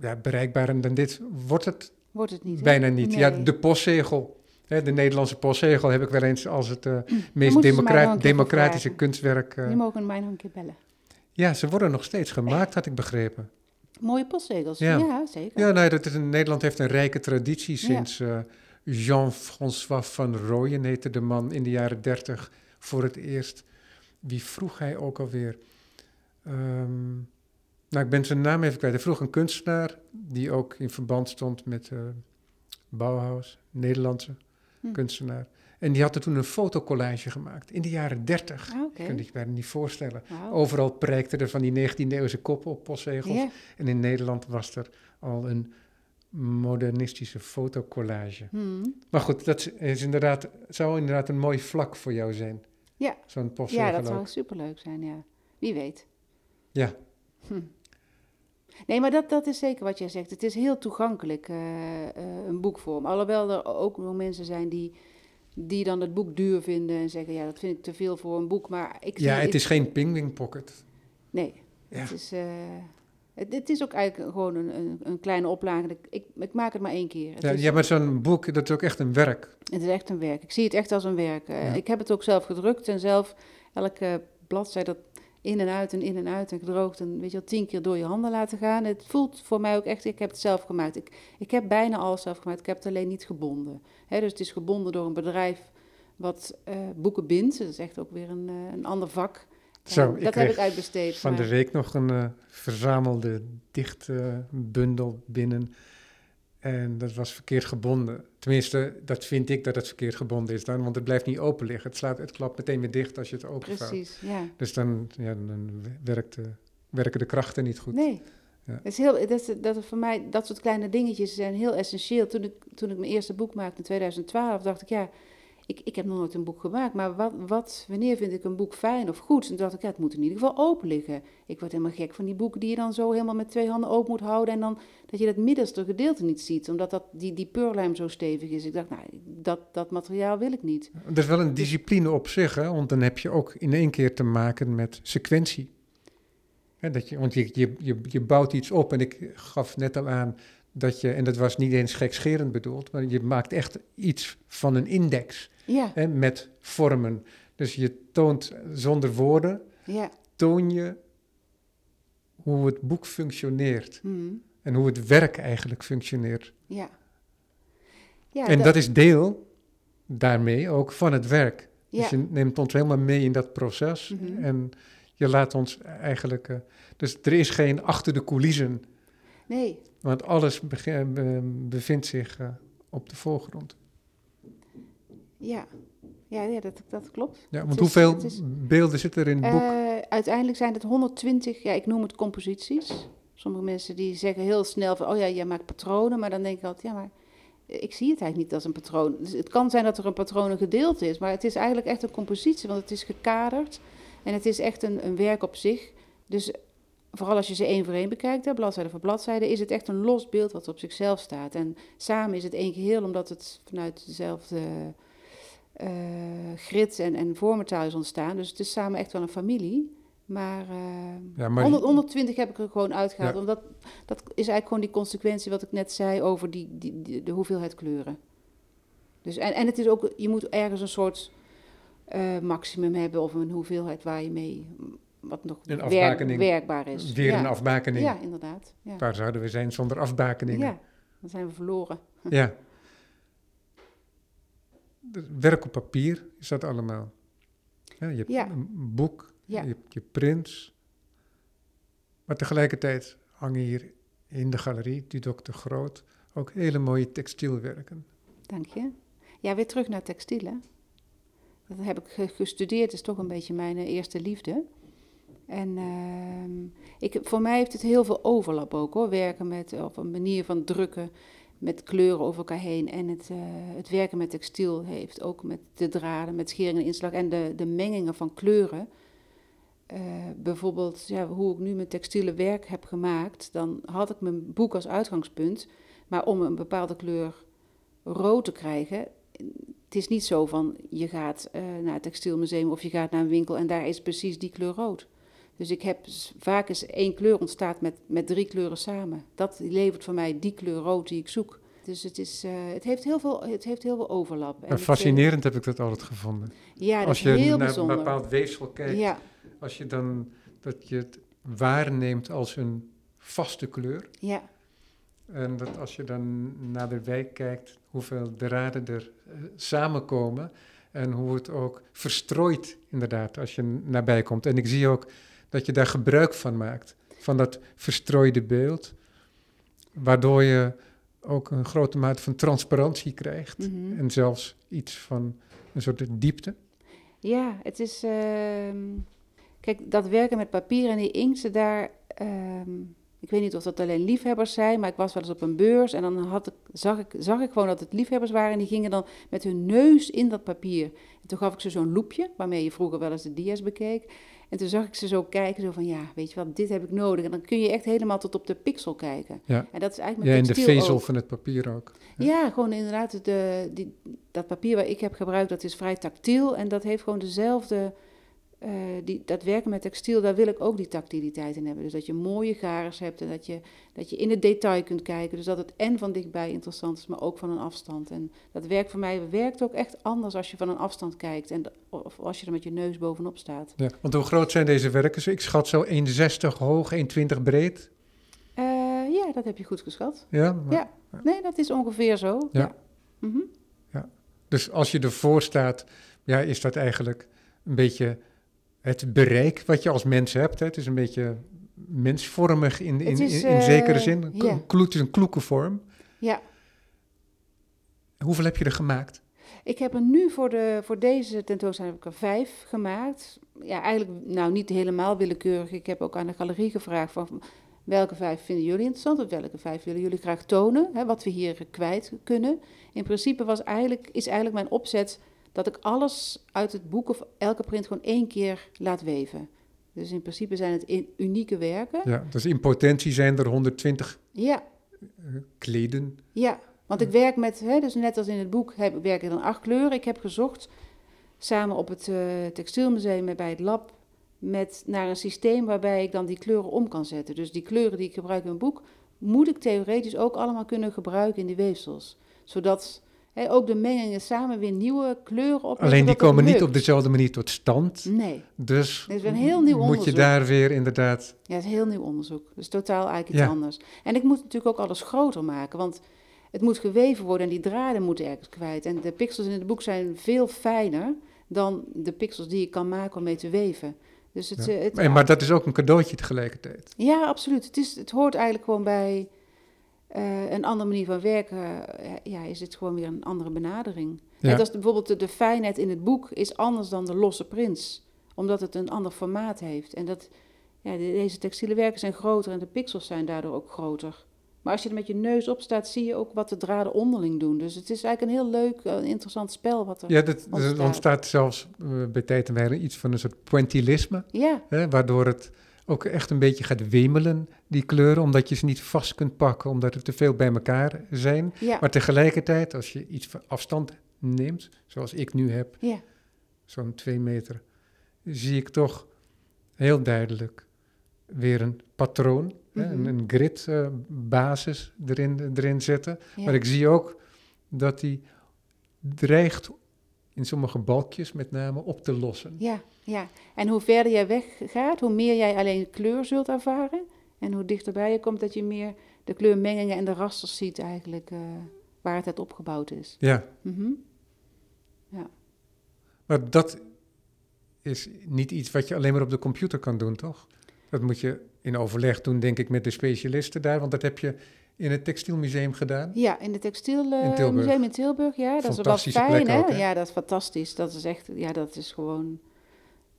ja, bereikbaarder dan dit wordt het Wordt het niet? bijna niet. Ja, de postzegel, hè, de Nederlandse postzegel heb ik wel eens als het eh, meest democra- democratische kunstwerk. eh, Die mogen mij nog een keer bellen. ja, ze worden nog steeds gemaakt, had ik begrepen. Mooie postzegels. Ja. Ja, zeker. Ja, nou, dat is, Nederland heeft een rijke traditie Ja. sinds eh, Jean-François van Rooyen heette de man in de jaren dertig voor het eerst. Wie vroeg hij ook alweer? Ehm, nou, ik ben zijn naam even kwijt. Hij vroeg een kunstenaar die ook in verband stond met eh Bauhaus, Nederlandse Hm. kunstenaar. En die had er toen een fotocollage gemaakt in de jaren dertig. Ah, oké. Kun je je bijna niet voorstellen. Overal prijkten er van die 19e-eeuwse koppen op postzegels. En in Nederland was er al een modernistische fotocollage. Hmm. Maar goed, dat is inderdaad, zou inderdaad een mooi vlak voor jou zijn. Ja. Zo'n ja, dat zou superleuk zijn, ja. Wie weet. Ja. Hm. Nee, maar dat, dat is zeker wat jij zegt. Het is heel toegankelijk, eh, eh, een boekvorm. Alhoewel er ook nog mensen zijn die, die dan het boek duur vinden en zeggen... ja, dat vind ik te veel voor een boek, maar ik... Ja, het is geen pingwing pocket. Nee, Ja. het, is, eh, het, het is ook eigenlijk gewoon een, een, een kleine oplage. Ik, ik, maak het maar één keer. Het, Ja, is, ja, maar zo'n boek, dat is ook echt een werk. het is echt een werk. Ik zie het echt als een werk. Eh, Ja. Ik heb het ook zelf gedrukt en zelf elke bladzijde dat in en uit en in en uit en gedroogd en weet je wel, tien keer door je handen laten gaan. Het voelt voor mij ook echt, ik heb het zelf gemaakt. Ik, ik heb bijna alles zelf gemaakt, ik heb het alleen niet gebonden. Dus het is gebonden door een bedrijf wat eh, boeken bindt. Dat is echt ook weer een, eh, een ander vak. Zo, En ik dat heb ik uitbesteed. Van de week nog een eh, verzamelde dichtbundel binnen. En dat was verkeerd gebonden. Tenminste, dat vind ik dat het verkeerd gebonden is dan, want het blijft niet open liggen. Het, slaat, het klapt meteen weer dicht als je het openvouwt. Precies, ja. Dus dan, ja, dan werkt de, werken de krachten niet goed. Nee. Ja. Dat is heel, dat, is, dat is voor mij, dat soort kleine dingetjes zijn heel essentieel. Toen ik, toen ik mijn eerste boek maakte in 2012, dacht ik, ja, ik, ik heb nog nooit een boek gemaakt, maar wat, wat, wanneer vind ik een boek fijn of goed? En dacht ik, ja, het moet in ieder geval open liggen. Ik word helemaal gek van die boeken die je dan zo helemaal met twee handen open moet houden en dan dat je dat middelste gedeelte niet ziet, omdat dat, die, die peurlijm zo stevig is. Ik dacht, nou, dat, dat materiaal wil ik niet. Dat is wel een discipline op zich, hè? want dan heb je ook in één keer te maken met sequentie. dat je, want je, je, je, je bouwt iets op en ik gaf net al aan dat je, en dat was niet eens gekscherend bedoeld, maar je maakt echt iets van een index Ja, hè, met vormen. Dus je toont zonder woorden, ja. toon je hoe het boek functioneert mhm, en hoe het werk eigenlijk functioneert. ja. ja en dat is deel daarmee ook van het werk. ja. Dus je neemt ons helemaal mee in dat proces Mhm. en je laat ons eigenlijk... eh, dus er is geen achter de coulissen, Nee, want alles be- bevindt zich eh, op de voorgrond. Ja. Ja, ja dat, dat klopt. Ja, want is- hoeveel is- beelden zitten er in het boek? Eh, uiteindelijk zijn het 120, ja, ik noem het composities. Sommige mensen die zeggen heel snel van, oh ja, jij maakt patronen, maar dan denk ik altijd, ja, maar ik zie het eigenlijk niet als een patroon. Dus het kan zijn dat er een patroon een gedeelte is, maar het is eigenlijk echt een compositie, want het is gekaderd en het is echt een, een werk op zich. Dus vooral als je ze één voor één bekijkt, hè, bladzijde voor bladzijde, is het echt een los beeld wat op zichzelf staat. En samen is het één geheel, omdat het vanuit dezelfde eh grid en, en vormentaal is ontstaan. Dus het is samen echt wel een familie. Maar, eh, Ja, maar 100, 120 heb ik er gewoon uitgehaald. Ja. Omdat dat is eigenlijk gewoon die consequentie wat ik net zei over die, die, die- de hoeveelheid kleuren. Dus, en, en het is ook, je moet ergens een soort eh, maximum hebben of een hoeveelheid waar je mee, wat nog Een werk- afbakening. werkbaar is. weer ja. een afbakening. Ja, inderdaad. Ja. Waar zouden we zijn zonder afbakeningen? ja, dan zijn we verloren. Ja. Werk op papier is dat allemaal. Ja, je hebt Ja. een boek, Ja. je hebt je prints. Maar tegelijkertijd hangen hier in de galerie, die Dr. Groot, ook hele mooie textielwerken. Dank je. Ja, weer terug naar textielen. Dat heb ik ge- gestudeerd, is toch een beetje mijn eh, eerste liefde. En ehm, ik, voor mij heeft het heel veel overlap ook hoor. Werken met, of een manier van drukken met kleuren over elkaar heen. En het, eh, het werken met textiel heeft ook met de draden, met schering en inslag en de, de mengingen van kleuren. Eh, bijvoorbeeld, ja, hoe ik nu mijn textiele werk heb gemaakt, dan had ik mijn boek als uitgangspunt. Maar om een bepaalde kleur rood te krijgen, het is niet zo van je gaat eh, naar het textielmuseum of je gaat naar een winkel en daar is precies die kleur rood. Dus ik heb vaak eens één kleur ontstaat met, met drie kleuren samen. Dat levert voor mij die kleur rood die ik zoek. Dus het, is, eh, het, heeft, heel veel, het heeft heel veel overlap. En fascinerend heb ik dat altijd gevonden. ja, dat Als is je heel naar bijzonder. een bepaald weefsel kijkt, Ja, als je dan dat je het waarneemt als een vaste kleur. ja, En dat als je dan naar de wijk kijkt, hoeveel draden er eh, samenkomen en hoe het ook verstrooit inderdaad als je nabij komt. En ik zie ook dat je daar gebruik van maakt, van dat verstrooide beeld, waardoor je ook een grote mate van transparantie krijgt mhm. en zelfs iets van een soort diepte. ja het is... ehm, kijk, dat werken met papier en die inkten daar... ehm, ik weet niet of dat alleen liefhebbers zijn, maar ik was wel eens op een beurs en dan had ik, zag, ik, zag ik gewoon dat het liefhebbers waren en die gingen dan met hun neus in dat papier. En toen gaf ik ze zo'n loepje, waarmee je vroeger wel eens de dia's bekeek. En toen zag ik ze zo kijken, zo van ja, weet je wat, dit heb ik nodig. En dan kun je echt helemaal tot op de pixel kijken. Ja. En dat is eigenlijk Ja, met en de vezel ook. van het papier ook. Ja, gewoon inderdaad, de, die, dat papier waar ik heb gebruikt, dat is vrij tactiel en dat heeft gewoon dezelfde, eh, die, dat werken met textiel, daar wil ik ook die tactiliteit in hebben. Dus dat je mooie garens hebt en dat je, dat je in het detail kunt kijken. Dus dat het en van dichtbij interessant is, maar ook van een afstand. En dat werkt voor mij werkt ook echt anders als je van een afstand kijkt en of als je er met je neus bovenop staat. Ja, want hoe groot zijn deze werken? Ik schat zo 1,60 hoog, 1,20 breed. Eh, ja, dat heb je goed geschat. Ja, maar- Ja. Nee, dat is ongeveer zo. Ja. Mhm. Dus als je ervoor staat, ja, is dat eigenlijk een beetje het bereik wat je als mens hebt. Hè? Het is een beetje mensvormig in, in, is, in, in zekere eh, zin. Een Het is een kloeke vorm. Ja. Hoeveel heb je er gemaakt? Ik heb er nu voor, de, voor deze tentoonstelling heb ik er vijf gemaakt. Ja, eigenlijk nou niet helemaal willekeurig. Ik heb ook aan de galerie gevraagd van welke vijf vinden jullie interessant of welke vijf willen jullie graag tonen, hè, wat we hier kwijt kunnen. In principe was eigenlijk, is eigenlijk mijn opzet dat ik alles uit het boek of elke print gewoon één keer laat weven. Dus in principe zijn het in, unieke werken. Ja, dus in potentie zijn er 120 Ja, uh, kleden. ja. Want ik werk met, hè, dus net als in het boek, heb, werk ik dan acht kleuren. Ik heb gezocht, samen op het uh, Textielmuseum en bij het lab, met, naar een systeem waarbij ik dan die kleuren om kan zetten. Dus die kleuren die ik gebruik in mijn boek, moet ik theoretisch ook allemaal kunnen gebruiken in die weefsels. Zodat ook de mengingen samen weer nieuwe kleuren op. Alleen die komen niet op dezelfde manier tot stand. Nee. Dus is een heel nieuw moet onderzoek. je daar weer inderdaad... Ja, het is heel nieuw onderzoek. Dus totaal eigenlijk iets Ja. anders. En ik moet natuurlijk ook alles groter maken, want het moet geweven worden en die draden moeten ergens kwijt. En de pixels in het boek zijn veel fijner dan de pixels die ik kan maken om mee te weven. Dus het, Ja. eh, het, En, maar dat is ook een cadeautje tegelijkertijd. Ja, absoluut. Het, is, het hoort eigenlijk gewoon bij eh, een andere manier van werken. eh, ja, is het gewoon weer een andere benadering. Ja. Net als bijvoorbeeld de, de fijnheid in het boek is anders dan de losse prints. Omdat het een ander formaat heeft. En dat, ja, de- deze textiele werken zijn groter en de pixels zijn daardoor ook groter. Maar als je er met je neus op staat, zie je ook wat de draden onderling doen. Dus het is eigenlijk een heel leuk, eh, interessant spel wat er... Ja, dat, er ontstaat. ontstaat zelfs bij tijd en wijle iets van een soort pointillisme. Ja, Hè, waardoor het ook echt een beetje gaat wemelen, die kleuren. Omdat je ze niet vast kunt pakken, omdat er te veel bij elkaar zijn. ja, Maar tegelijkertijd, als je iets van afstand neemt, zoals ik nu heb, ja. zo'n twee meter, zie ik toch heel duidelijk weer een patroon, hè, Mhm. een, een grid-basis erin, erin zitten. ja. Maar ik zie ook dat die dreigt in sommige balkjes met name op te lossen. Ja, ja. En hoe verder jij weggaat, hoe meer jij alleen kleur zult ervaren. En hoe dichterbij je komt, dat je meer de kleurmengingen en de rasters ziet eigenlijk eh, waar het uit opgebouwd is. Ja, Mhm. maar dat is niet iets wat je alleen maar op de computer kan doen, toch? Dat moet je in overleg doen, denk ik, met de specialisten daar, want dat heb je in het Textielmuseum gedaan. Ja, in het In Textielmuseum Tilburg. Museum in Tilburg, ja. Dat is wel fijn, plek hè? ook, hè? Ja, dat is fantastisch. Dat is echt, ja, dat is gewoon...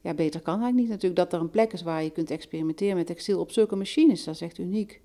Ja, beter kan eigenlijk niet natuurlijk dat er een plek is waar je kunt experimenteren met textiel op zulke machines. Dat is echt uniek.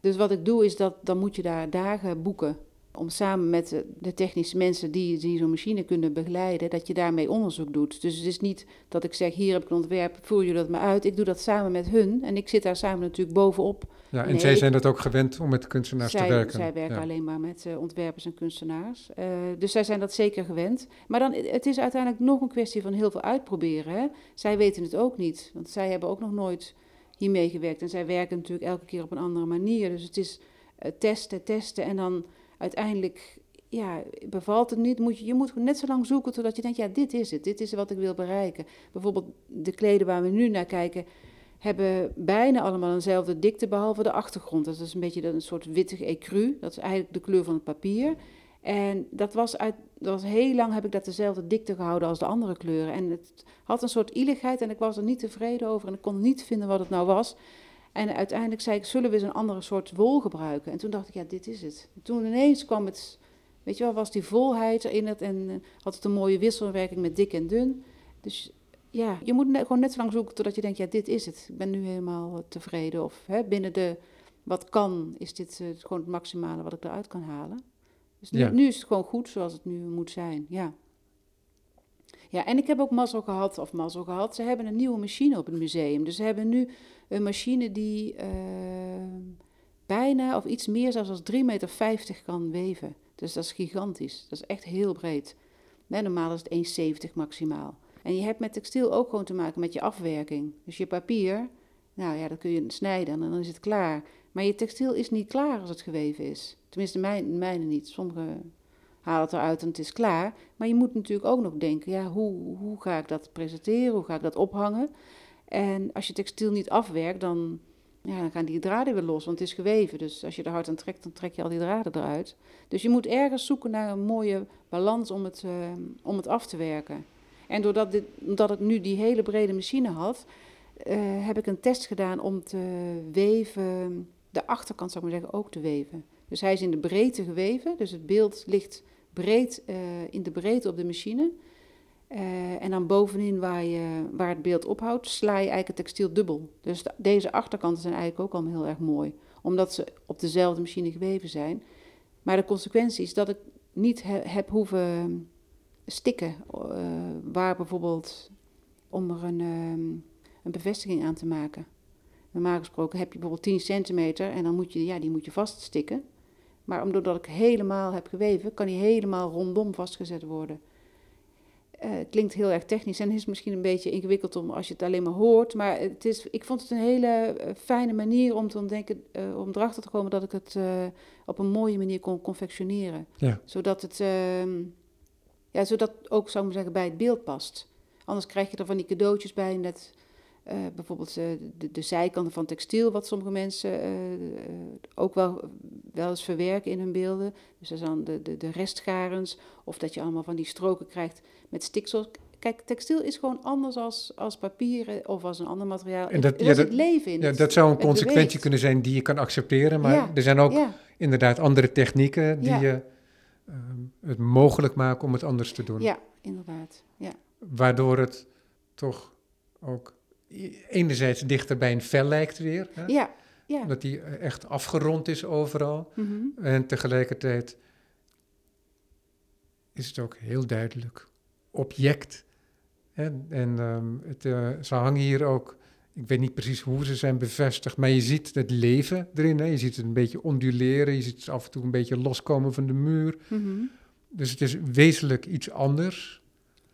Dus wat ik doe is dat, dan moet je daar dagen boeken. Om samen met de, technische mensen die, die zo'n machine kunnen begeleiden, dat je daarmee onderzoek doet. Dus het is niet dat ik zeg, hier heb ik een ontwerp, voer je dat maar uit. Ik doe dat samen met hun en ik zit daar samen natuurlijk bovenop. Ja, en Nee, zij zijn dat ook gewend om met kunstenaars zij, te werken. Zij werken Ja. alleen maar met eh, ontwerpers en kunstenaars. Eh, dus zij zijn dat zeker gewend. Maar dan, het is uiteindelijk nog een kwestie van heel veel uitproberen. Hè? Zij weten het ook niet, want zij hebben ook nog nooit hiermee gewerkt. En zij werken natuurlijk elke keer op een andere manier. Dus het is eh, testen, testen en dan uiteindelijk... Ja, bevalt het niet, moet je, je moet net zo lang zoeken totdat je denkt, ja, dit is het, dit is wat ik wil bereiken. Bijvoorbeeld de kleden waar we nu naar kijken, hebben bijna allemaal eenzelfde dikte, behalve de achtergrond. Dat is een beetje een soort wittig ecru. Dat is eigenlijk de kleur van het papier. En dat was, uit, dat heel lang heb ik dat dezelfde dikte gehouden als de andere kleuren. En het had een soort ieligheid en ik was er niet tevreden over en ik kon niet vinden wat het nou was. En uiteindelijk zei ik, zullen we eens een andere soort wol gebruiken? En toen dacht ik, ja, dit is het. Toen ineens kwam het, weet je wel, was die volheid in het en eh, had het een mooie wisselwerking met dik en dun. Dus ja, je moet gewoon net zo lang zoeken totdat je denkt, ja, dit is het. Ik ben nu helemaal eh, tevreden. Of hè, binnen de, wat kan, is dit eh, gewoon het maximale wat ik eruit kan halen. Dus nu, Ja. nu is het gewoon goed zoals het nu moet zijn, ja. Ja, en ik heb ook mazzel gehad, of mazzel gehad, ze hebben een nieuwe machine op het museum. Dus ze hebben nu een machine die eh, bijna of iets meer zelfs als 3,50 meter kan weven. Dus dat is gigantisch. Dat is echt heel breed. Nee, normaal is het 1,70 maximaal. En je hebt met textiel ook gewoon te maken met je afwerking. Dus je papier, nou ja, dat kun je snijden en dan is het klaar. Maar je textiel is niet klaar als het geweven is. Tenminste, mijn, mijne niet. Sommigen halen het eruit en het is klaar. Maar je moet natuurlijk ook nog denken, ja, hoe, hoe ga ik dat presenteren? Hoe ga ik dat ophangen? En als je textiel niet afwerkt, dan, ja, gaan die draden weer los, want het is geweven. Dus als je er hard aan trekt, dan trek je al die draden eruit. Dus je moet ergens zoeken naar een mooie balans om het, eh, om het af te werken. En doordat dit, omdat ik nu die hele brede machine had, eh, heb ik een test gedaan om te weven, de achterkant zou ik maar zeggen, ook te weven. Dus hij is in de breedte geweven, dus het beeld ligt breed eh, in de breedte op de machine. Eh, en dan bovenin waar, je, waar het beeld ophoudt, sla je eigenlijk het textiel dubbel. Dus de- deze achterkanten zijn eigenlijk ook al heel erg mooi, omdat ze op dezelfde machine geweven zijn. Maar de consequentie is dat ik niet he- heb hoeven stikken, eh, waar bijvoorbeeld om er een, ehm, een bevestiging aan te maken. Normaal gesproken heb je bijvoorbeeld 10 centimeter en dan moet je, ja, die moet je vaststikken. Maar omdat ik helemaal heb geweven, kan die helemaal rondom vastgezet worden. Uh, het klinkt heel erg technisch en is misschien een beetje ingewikkeld om als je het alleen maar hoort. Maar het is, ik vond het een hele eh, fijne manier om te ontdekken, uh, om erachter te komen dat ik het uh, op een mooie manier kon confectioneren. Ja. Zodat het ehm, ja, zodat ook, zou ik zeggen, bij het beeld past. Anders krijg je er van die cadeautjes bij, net uh, bijvoorbeeld uh, de, de, zijkanten van textiel, wat sommige mensen uh, ook wel, wel eens verwerken in hun beelden. Dus dat dan de, de, de restgarens, of dat je allemaal van die stroken krijgt met stiksel. Kijk, textiel is gewoon anders als, als papier of als een ander materiaal. En dat, er ja, zit leven in. Ja, het- dat zou een het consequentie beweegt. kunnen zijn die je kan accepteren, maar Ja. er zijn ook inderdaad andere technieken die je ehm, het mogelijk maken om het anders te doen. ja, inderdaad. Ja. Waardoor het toch ook enerzijds dichter bij een vel lijkt weer. Hè? Ja, ja. Dat die echt afgerond is overal. Mhm. En tegelijkertijd is het ook heel duidelijk object. En, en ehm, het, eh, ze hangen hier ook, ik weet niet precies hoe ze zijn bevestigd, maar je ziet het leven erin. Hè? Je ziet het een beetje onduleren, je ziet het af en toe een beetje loskomen van de muur. Mhm. Dus het is wezenlijk iets anders.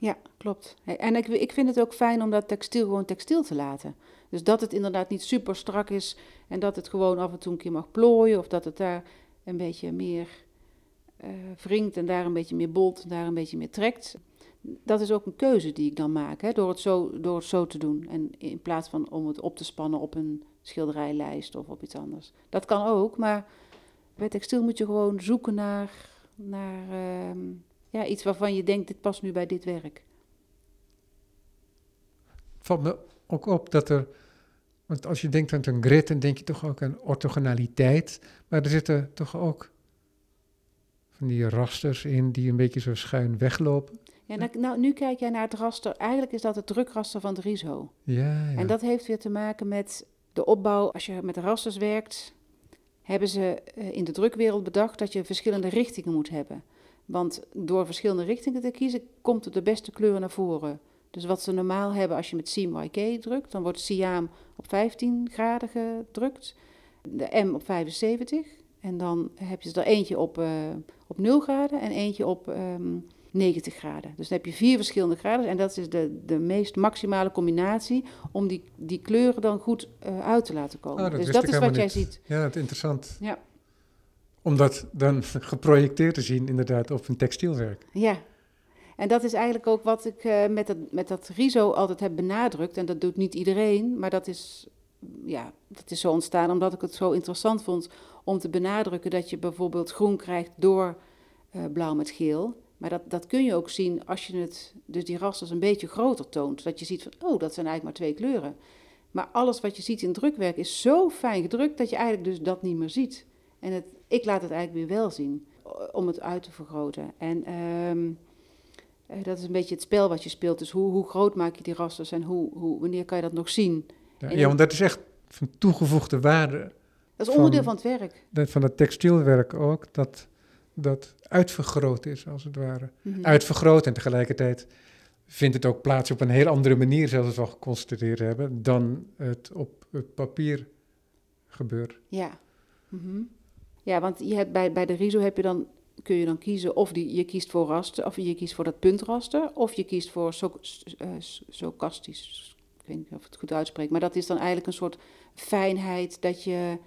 Ja, klopt. En ik, ik vind het ook fijn om dat textiel gewoon textiel te laten. Dus dat het inderdaad niet super strak is en dat het gewoon af en toe een keer mag plooien of dat het daar een beetje meer eh wringt en daar een beetje meer bolt en daar een beetje meer trekt. Dat is ook een keuze die ik dan maak, hè, door, het zo, door het zo te doen. En in plaats van om het op te spannen op een schilderijlijst of op iets anders. Dat kan ook, maar bij textiel moet je gewoon zoeken naar, naar ehm, ja, iets waarvan je denkt, dit past nu bij dit werk. Het valt me ook op dat er, want als je denkt aan een grid, dan denk je toch ook aan orthogonaliteit. Maar er zitten toch ook van die rasters in die een beetje zo schuin weglopen. Ja, nou, nou, nu kijk jij naar het raster. Eigenlijk is dat het drukraster van de RISO. Ja, ja. En dat heeft weer te maken met de opbouw. Als je met rasters werkt, hebben ze eh, in de drukwereld bedacht dat je verschillende richtingen moet hebben. Want door verschillende richtingen te kiezen, komt er de beste kleur naar voren. Dus wat ze normaal hebben als je met CMYK drukt, dan wordt Siam op 15 graden gedrukt, de M op 75. En dan heb je er eentje op, eh, op 0 graden en eentje op ehm, 90 graden. Dus dan heb je vier verschillende graden en dat is de, de meest maximale combinatie om die, die kleuren dan goed eh, uit te laten komen. Oh, dus dat is wat jij ziet. Ja, het is interessant. Ja. Om dat dan geprojecteerd te zien, inderdaad, op een textielwerk. Ja, en dat is eigenlijk ook wat ik eh, met, dat, met dat RISO altijd heb benadrukt. En dat doet niet iedereen, maar dat is, ja, dat is zo ontstaan omdat ik het zo interessant vond om te benadrukken dat je bijvoorbeeld groen krijgt door eh, blauw met geel. Maar dat, dat kun je ook zien als je het, dus die rasters een beetje groter toont. Dat je ziet van, oh, dat zijn eigenlijk maar twee kleuren. Maar alles wat je ziet in drukwerk is zo fijn gedrukt dat je eigenlijk dus dat niet meer ziet. En het, ik laat het eigenlijk weer wel zien, o- om het uit te vergroten. En ehm, eh, dat is een beetje het spel wat je speelt. Dus hoe, hoe groot maak je die rasters en hoe, hoe, wanneer kan je dat nog zien? Ja, ja, want dat is echt van toegevoegde waarde. Dat is onderdeel van het werk. Van het textielwerk ook, dat dat uitvergroot is, als het ware. Mhm. Uitvergroot en tegelijkertijd vindt het ook plaats op een heel andere manier, zoals we al geconstateerd hebben, dan het op het papier gebeurt. Ja. Mhm. Ja, want je hebt bij, bij de RISO heb je dan, kun je dan kiezen of die, je kiest voor raster, of je kiest voor dat puntraster, of je kiest voor so, eh. Ik weet niet of ik het goed uitspreek, maar dat is dan eigenlijk een soort fijnheid dat je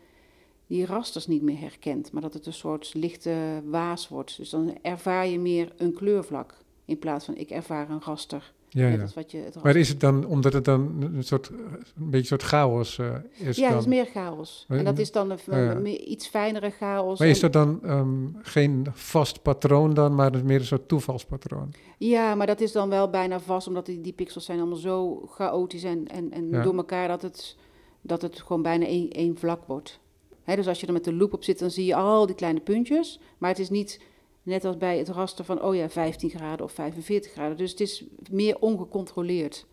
die rasters niet meer herkent, maar dat het een soort lichte waas wordt. Dus dan ervaar je meer een kleurvlak in plaats van ik ervaar een raster. Ja, ja. als wat je het Maar is het dan, omdat het dan een soort, een beetje een soort chaos eh, is ja, dan? dat is meer chaos. En dat is dan een, ja, ja. een meer- iets fijnere chaos. Maar is dat dan ehm, geen vast patroon dan, maar meer een soort toevalspatroon? Ja, maar dat is dan wel bijna vast, omdat die, die pixels zijn allemaal zo chaotisch en, en, en Ja. door elkaar dat het, dat het gewoon bijna één, één vlak wordt. Hè, dus als je er met de loop op zit, dan zie je al die kleine puntjes. Maar het is niet net als bij het raster van, oh ja, 15 graden of 45 graden. Dus het is meer ongecontroleerd.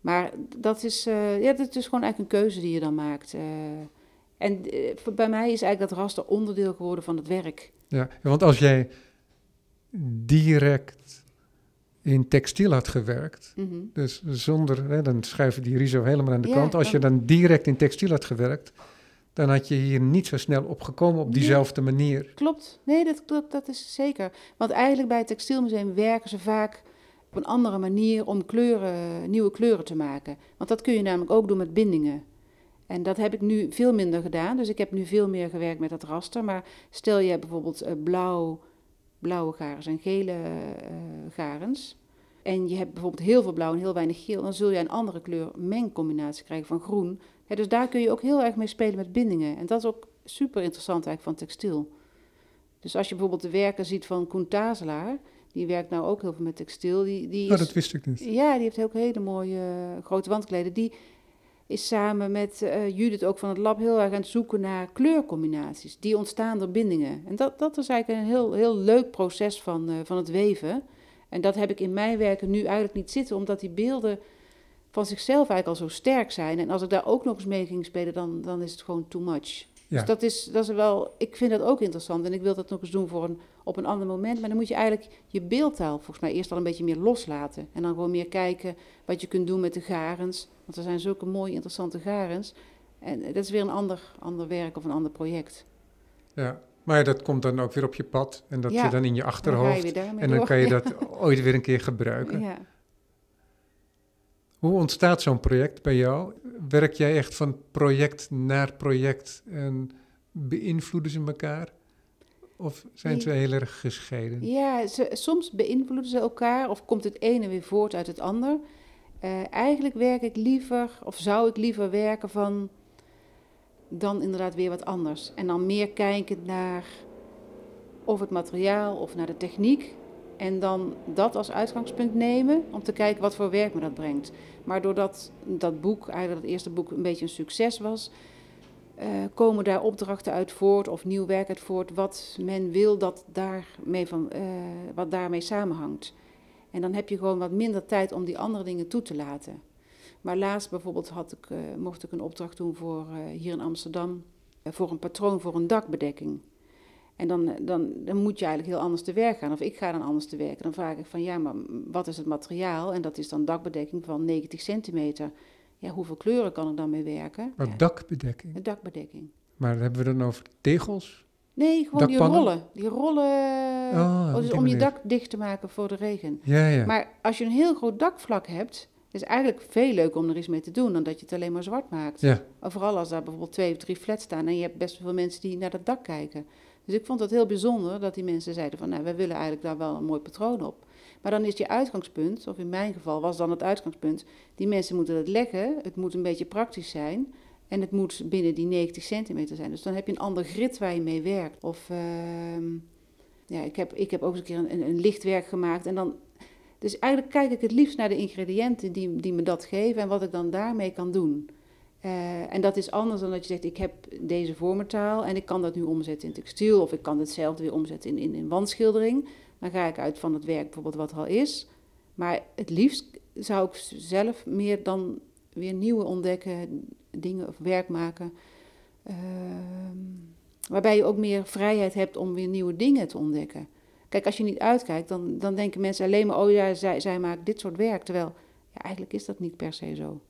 Maar dat is, eh, ja, dat is gewoon eigenlijk een keuze die je dan maakt. eh. en eh, bij mij is eigenlijk dat raster onderdeel geworden van het werk. Ja, want als jij direct in textiel had gewerkt, Mhm. dus zonder, hè, dan schuiven die RISO helemaal aan de Ja, kant. Als je dan direct in textiel had gewerkt, dan had je hier niet zo snel opgekomen op Nee. diezelfde manier. Klopt. Nee, dat, dat, dat is zeker. Want eigenlijk bij het textielmuseum werken ze vaak op een andere manier om kleuren, nieuwe kleuren te maken. Want dat kun je namelijk ook doen met bindingen. En dat heb ik nu veel minder gedaan. Dus ik heb nu veel meer gewerkt met dat raster. Maar stel je hebt bijvoorbeeld eh, blauw, blauwe garens en gele eh, garens. En je hebt bijvoorbeeld heel veel blauw en heel weinig geel. Dan zul je een andere kleur mengcombinatie krijgen van groen. Dus daar kun je ook heel erg mee spelen met bindingen. En dat is ook super interessant eigenlijk van textiel. Dus als je bijvoorbeeld de werken ziet van Koen Tazelaar, die werkt nou ook heel veel met textiel. Die, die Oh, is- dat wist ik niet. ja, die heeft ook hele mooie eh, grote wandkleden. Die is samen met eh, Judith ook van het lab heel erg aan het zoeken naar kleurcombinaties. Die ontstaan door bindingen. En dat, dat is eigenlijk een heel, heel leuk proces van, eh, van het weven. En dat heb ik in mijn werken nu eigenlijk niet zitten, omdat die beelden van zichzelf eigenlijk al zo sterk zijn. En als ik daar ook nog eens mee ging spelen, dan, dan is het gewoon too much. Ja. Dus dat is, dat is wel, ik vind dat ook interessant en ik wil dat nog eens doen voor een, op een ander moment. Maar dan moet je eigenlijk je beeldtaal volgens mij eerst al een beetje meer loslaten. En dan gewoon meer kijken wat je kunt doen met de garens. Want er zijn zulke mooie, interessante garens. En dat is weer een ander, ander werk of een ander project. Ja. Maar dat komt dan ook weer op je pad en dat Ja, je dan in je Dan ga je achterhoofd. En dan door. kan je dat ooit weer een keer gebruiken. Ja. Hoe ontstaat zo'n project bij jou? Werk jij echt van project naar project en beïnvloeden ze elkaar? Of zijn ze heel erg gescheiden? Ja, ze, soms beïnvloeden ze elkaar of komt het ene weer voort uit het ander. Eh, eigenlijk werk ik liever, of zou ik liever werken van dan inderdaad weer wat anders. En dan meer kijken naar of het materiaal of naar de techniek. En dan dat als uitgangspunt nemen om te kijken wat voor werk me dat brengt. Maar doordat dat boek, eigenlijk dat eerste boek, een beetje een succes was, eh, komen daar opdrachten uit voort of nieuw werk uit voort, wat men wil dat daarmee van, eh, wat daarmee samenhangt. En dan heb je gewoon wat minder tijd om die andere dingen toe te laten. Maar laatst bijvoorbeeld had ik, eh, mocht ik een opdracht doen voor hier in Amsterdam, voor een patroon voor een dakbedekking. En dan, eh, dan, dan moet je eigenlijk heel anders te werk gaan. Of ik ga dan anders te werken. Dan vraag ik van ja, maar wat is het materiaal? En dat is dan dakbedekking van 90 centimeter. Ja, hoeveel kleuren kan ik dan mee werken? Maar Ja, dakbedekking. een dakbedekking. Maar hebben we dan over tegels? Nee, gewoon die rollen. Die rollen. Oh, oh, dus die om je dak dicht te maken voor de regen. Ja, ja. Maar als je een heel groot dakvlak hebt, is het eigenlijk veel leuker om er iets mee te doen dan dat je het alleen maar zwart maakt. ja. Vooral als daar bijvoorbeeld twee of drie flats staan en je hebt best veel mensen die naar dat dak kijken. Dus ik vond het heel bijzonder dat die mensen zeiden van, nou, wij willen eigenlijk daar wel een mooi patroon op. Maar dan is je uitgangspunt, of in mijn geval was dan het uitgangspunt, die mensen moeten het leggen, het moet een beetje praktisch zijn en het moet binnen die 90 centimeter zijn. Dus dan heb je een ander grid waar je mee werkt. Of ehm, ja, ik heb, ik heb ook eens een keer een, een, een lichtwerk gemaakt en dan... Dus eigenlijk kijk ik het liefst naar de ingrediënten die, die me dat geven en wat ik dan daarmee kan doen. Eh, en dat is anders dan dat je zegt, ik heb deze vormentaal en ik kan dat nu omzetten in textiel of ik kan hetzelfde weer omzetten in, in, in wandschildering. Dan ga ik uit van het werk bijvoorbeeld wat er al is. Maar het liefst zou ik zelf meer dan weer nieuwe ontdekken, dingen of werk maken. Ehm, waarbij je ook meer vrijheid hebt om weer nieuwe dingen te ontdekken. Kijk, als je niet uitkijkt, dan, dan denken mensen alleen maar, oh ja, zij, zij maakt dit soort werk. Terwijl, ja, eigenlijk is dat niet per se zo.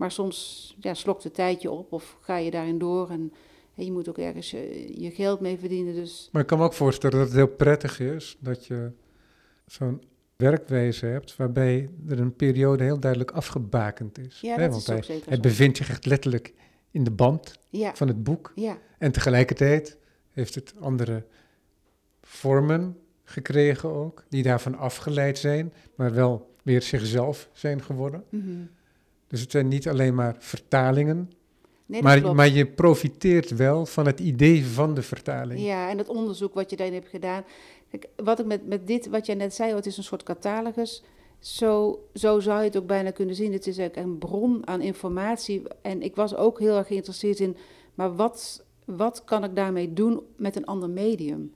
Maar soms ja, slokt het tijdje op of ga je daarin door en, en je moet ook ergens je, je geld mee verdienen. Dus Maar ik kan me ook voorstellen dat het heel prettig is dat je zo'n werkwijze hebt waarbij er een periode heel duidelijk afgebakend is. ja, Hè, dat Want is hij, ook zeker hij zo. bevindt zich echt letterlijk in de band Ja, van het boek. ja, En tegelijkertijd heeft het andere vormen gekregen ook, die daarvan afgeleid zijn, maar wel weer zichzelf zijn geworden. mhm. Dus het zijn niet alleen maar vertalingen, nee, maar, je profiteert wel van het idee van de vertaling. Ja, en het onderzoek wat je daarin hebt gedaan. Kijk, wat ik met, met dit, wat jij net zei, het is een soort catalogus. Zo, zo zou je het ook bijna kunnen zien. Het is eigenlijk een bron aan informatie. En ik was ook heel erg geïnteresseerd in, maar wat, wat kan ik daarmee doen met een ander medium?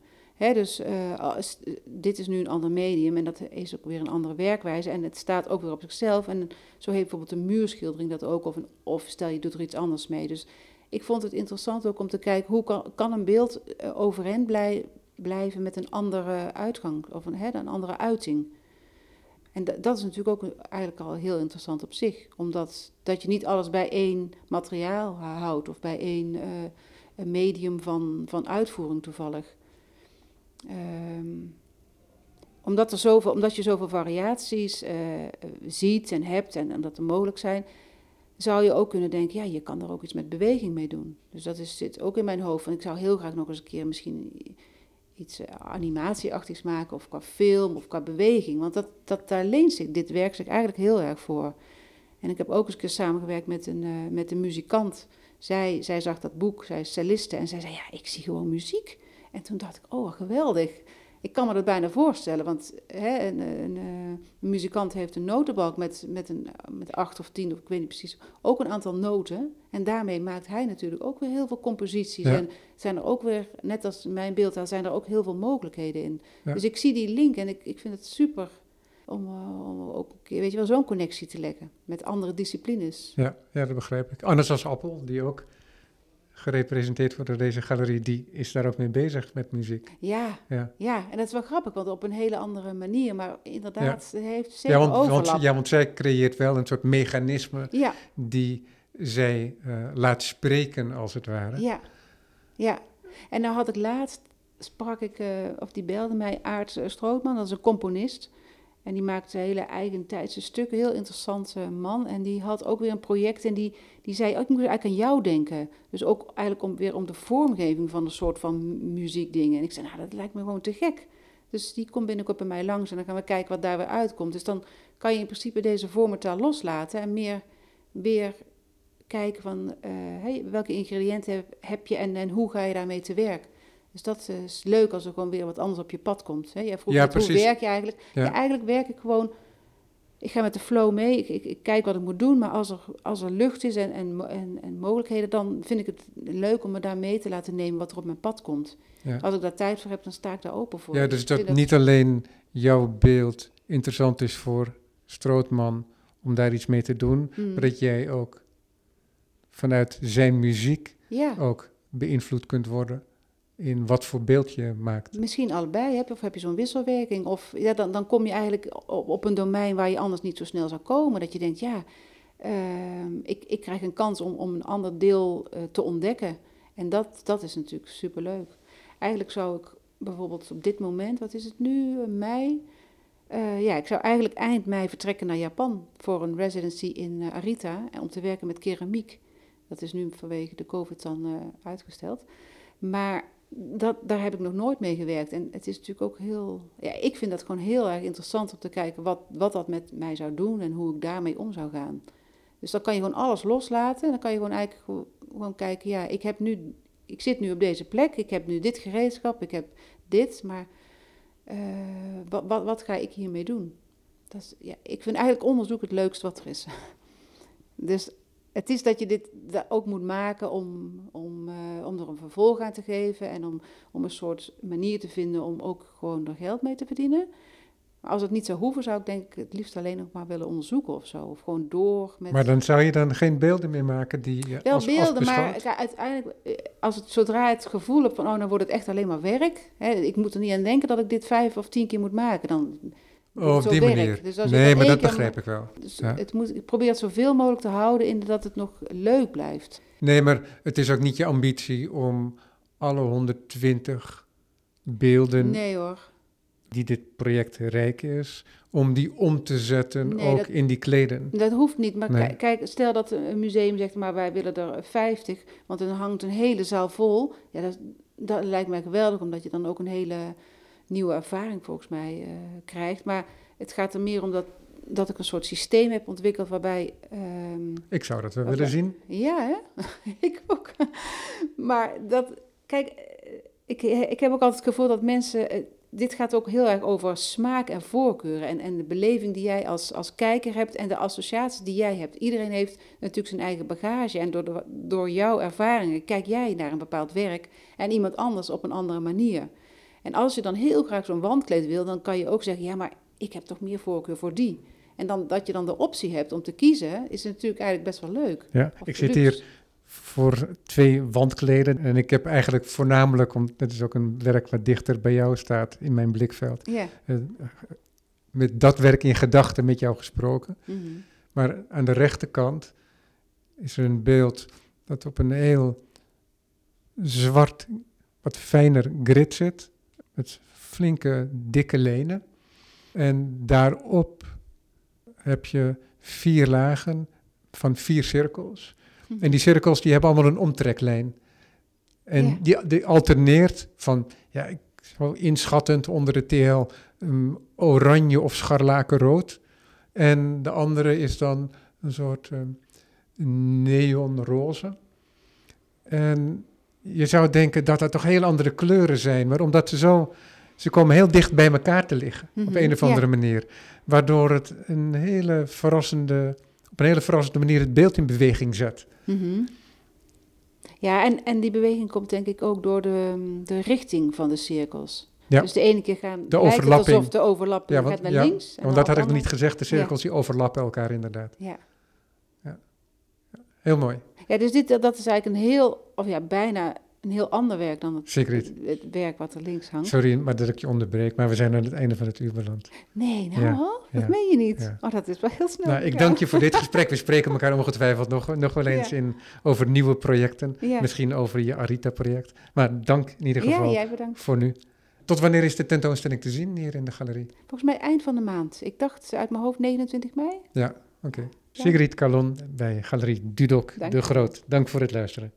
Dus eh, dit is nu een ander medium en dat is ook weer een andere werkwijze. En het staat ook weer op zichzelf. En zo heeft bijvoorbeeld een muurschildering dat ook. Of, of stel je doet er iets anders mee. Dus ik vond het interessant ook om te kijken hoe kan, een beeld eh, overeind blij, blijven met een andere uitgang of een, een andere uiting. En da- dat is natuurlijk ook eigenlijk al heel interessant op zich. Omdat dat je niet alles bij één materiaal houdt of bij één eh, medium van, van uitvoering toevallig. Ehm, omdat, er zoveel, omdat je zoveel variaties eh, ziet en hebt en, en dat er mogelijk zijn, zou je ook kunnen denken, ja, je kan er ook iets met beweging mee doen. Dus dat is, zit ook in mijn hoofd. En ik zou heel graag nog eens een keer misschien iets eh, animatieachtigs maken, of qua film, of qua beweging. Want dat, dat, daar leent zich dit werk zich eigenlijk heel erg voor. En ik heb ook eens een keer samengewerkt met een, eh, met een muzikant. Zij, zij zag dat boek, zij is celliste, en zij zei, ja, ik zie gewoon muziek. En toen dacht ik, oh, geweldig. Ik kan me dat bijna voorstellen, want hè, een, een, eh, een muzikant heeft een notenbalk met, met, een, met acht of tien, of ik weet niet precies, ook een aantal noten. En daarmee maakt hij natuurlijk ook weer heel veel composities. Ja. En zijn er ook weer, net als mijn beeld, zijn er ook heel veel mogelijkheden in. Ja. Dus ik zie die link en ik, ik vind het super om, eh, om ook een keer, weet je wel, zo'n connectie te leggen met andere disciplines. Ja, ja, dat begrijp ik. Anders als Appel, die ook gerepresenteerd wordt door deze galerie, die is daar ook mee bezig met muziek. Ja, Ja, ja, en dat is wel grappig, want op een hele andere manier, maar inderdaad, het heeft zeker ja, want, ja, want zij creëert wel een soort mechanisme ja, die zij eh, laat spreken, als het ware. Ja, ja. En nou had ik laatst, sprak ik, eh, of die belde mij, Aart eh, Strootman, dat is een componist. En die maakte hele eigentijdse stukken, heel interessante man. En die had ook weer een project en die, die zei, oh, ik moet eigenlijk aan jou denken. Dus ook eigenlijk om, weer om de vormgeving van een soort van mu- muziekdingen. En ik zei, nou, dat lijkt me gewoon te gek. Dus die komt binnenkort bij mij langs en dan gaan we kijken wat daar weer uitkomt. Dus dan kan je in principe deze vormentaal loslaten en meer weer kijken van eh, hey, welke ingrediënten heb, heb je en, en hoe ga je daarmee te werk. Dus dat is leuk als er gewoon weer wat anders op je pad komt. Hè? Jij vroeg Ja, hoe werk je eigenlijk? Ja. Ja. eigenlijk werk ik gewoon, ik ga met de flow mee, ik, ik, ik kijk wat ik moet doen, maar als er, als er lucht is en, en, en, en mogelijkheden, dan vind ik het leuk om me daar mee te laten nemen wat er op mijn pad komt. Ja. Als ik daar tijd voor heb, dan sta ik daar open voor. Ja, dus dat niet alleen jouw beeld interessant is voor Strootman om daar iets mee te doen, Mm. maar dat jij ook vanuit zijn muziek ook beïnvloed kunt worden in wat voor beeld je maakt. Misschien allebei, heb je, of heb je zo'n wisselwerking? Of ja, dan, dan kom je eigenlijk op, op een domein waar je anders niet zo snel zou komen. Dat je denkt, ja, ehm, ik, ik krijg een kans om, om een ander deel eh, te ontdekken. En dat, dat is natuurlijk superleuk. Eigenlijk zou ik bijvoorbeeld op dit moment, wat is het nu, eh, mei? Eh, ja, ik zou eigenlijk eind mei vertrekken naar Japan voor een residency in Arita. Om te werken met keramiek. Dat is nu vanwege de COVID dan uitgesteld. Maar dat, daar heb ik nog nooit mee gewerkt. En het is natuurlijk ook heel. Ja, ik vind dat gewoon heel erg interessant om te kijken wat, wat dat met mij zou doen en hoe ik daarmee om zou gaan. Dus dan kan je gewoon alles loslaten. En dan kan je gewoon eigenlijk gewoon, kijken: ja, ik heb nu. Ik zit nu op deze plek, ik heb nu dit gereedschap, ik heb dit, maar eh, wat, wat, ga ik hiermee doen? Dat is, ja, ik vind eigenlijk onderzoek het leukste wat er is. Dus het is dat je dit ook moet maken om, om, eh, om er een vervolg aan te geven en om, om een soort manier te vinden om ook gewoon er geld mee te verdienen. Maar als het niet zou hoeven, zou ik denk ik het liefst alleen nog maar willen onderzoeken of zo. Of gewoon door met... Maar dan zou je dan geen beelden meer maken die je Wel als beelden, maar uiteindelijk, eh, als het, zodra het gevoel hebt van, oh, dan wordt het echt alleen maar werk. Hè, ik moet er niet aan denken dat ik dit vijf of tien keer moet maken. Dan Oh, op die werk. manier. Dus als nee, maar dat begrijp ik wel. Dus Ja. het moet, ik probeer het zoveel mogelijk te houden in dat het nog leuk blijft. Nee, maar het is ook niet je ambitie om alle 120 beelden Nee hoor. die dit project rijk is, om die om te zetten Nee, ook dat- in die kleden. Dat hoeft niet. Maar Nee. kijk, stel dat een museum zegt, maar wij willen er 50, want dan hangt een hele zaal vol. Ja, dat, dat lijkt mij geweldig, omdat je dan ook een hele nieuwe ervaring volgens mij eh, krijgt. Maar het gaat er meer om dat, dat ik een soort systeem heb ontwikkeld waarbij... ehm, Ik zou dat wel willen zien. Ja, hè? ik ook. maar dat, kijk, eh, ik, ik heb ook altijd het gevoel dat mensen. eh, Dit gaat ook heel erg over smaak en voorkeuren. En, en de beleving die jij als, als kijker hebt en de associaties die jij hebt. Iedereen heeft natuurlijk zijn eigen bagage. En door, de, door jouw ervaringen kijk jij naar een bepaald werk en iemand anders op een andere manier. En als je dan heel graag zo'n wandkleed wil, dan kan je ook zeggen: ja, maar ik heb toch meer voorkeur voor die. En dan, dat je dan de optie hebt om te kiezen, is natuurlijk eigenlijk best wel leuk. Ja, Of ik zit hier voor twee wandkleden en ik heb eigenlijk voornamelijk, om, dat is ook een werk wat dichter bij jou staat in mijn blikveld, Ja, eh, met dat werk in gedachten met jou gesproken. Mhm. Maar aan de rechterkant is er een beeld dat op een heel zwart, wat fijner grid zit. Met flinke, dikke lenen. En daarop heb je vier lagen van vier cirkels. En die cirkels die hebben allemaal een omtreklijn. En Ja. die, die alterneert van, ja, ik zou inschattend onder de TL um, oranje of scharlakenrood. En de andere is dan een soort um, neonroze. En je zou denken dat dat toch heel andere kleuren zijn, maar omdat ze zo, ze komen heel dicht bij elkaar te liggen, op Mhm, een of andere manier. Waardoor het een hele verrassende, op een hele verrassende manier het beeld in beweging zet. Mhm. Ja, en, en die beweging komt denk ik ook door de, de richting van de cirkels. Ja. Dus de ene keer gaan De overlapping. alsof de overlapping Ja, want- gaat naar ja, links. Want dat had ik nog niet gezegd, de cirkels die overlappen elkaar inderdaad. Ja. Heel mooi, ja, dus dit, dat is eigenlijk een heel, of ja, bijna een heel ander werk dan het, het, het werk wat er links hangt. Sorry maar dat ik je onderbreek, maar we zijn aan het einde van het uur beland. Nee, nou, Ja, dat ja, meen je niet. ja. Oh, dat is wel heel snel. Nou, ik dank je voor dit gesprek. We spreken elkaar ongetwijfeld nog, nog wel eens in, over nieuwe projecten. Misschien over je Arita-project. Maar dank in ieder Ja, geval jij bedankt. voor nu. Tot wanneer is de tentoonstelling te zien hier in de galerie? Volgens mij eind van de maand. Ik dacht uit mijn hoofd 29 mei. Ja, oké. Sigrid Calon bij Galerie Dudok Dank de. Groot. Dank voor het luisteren.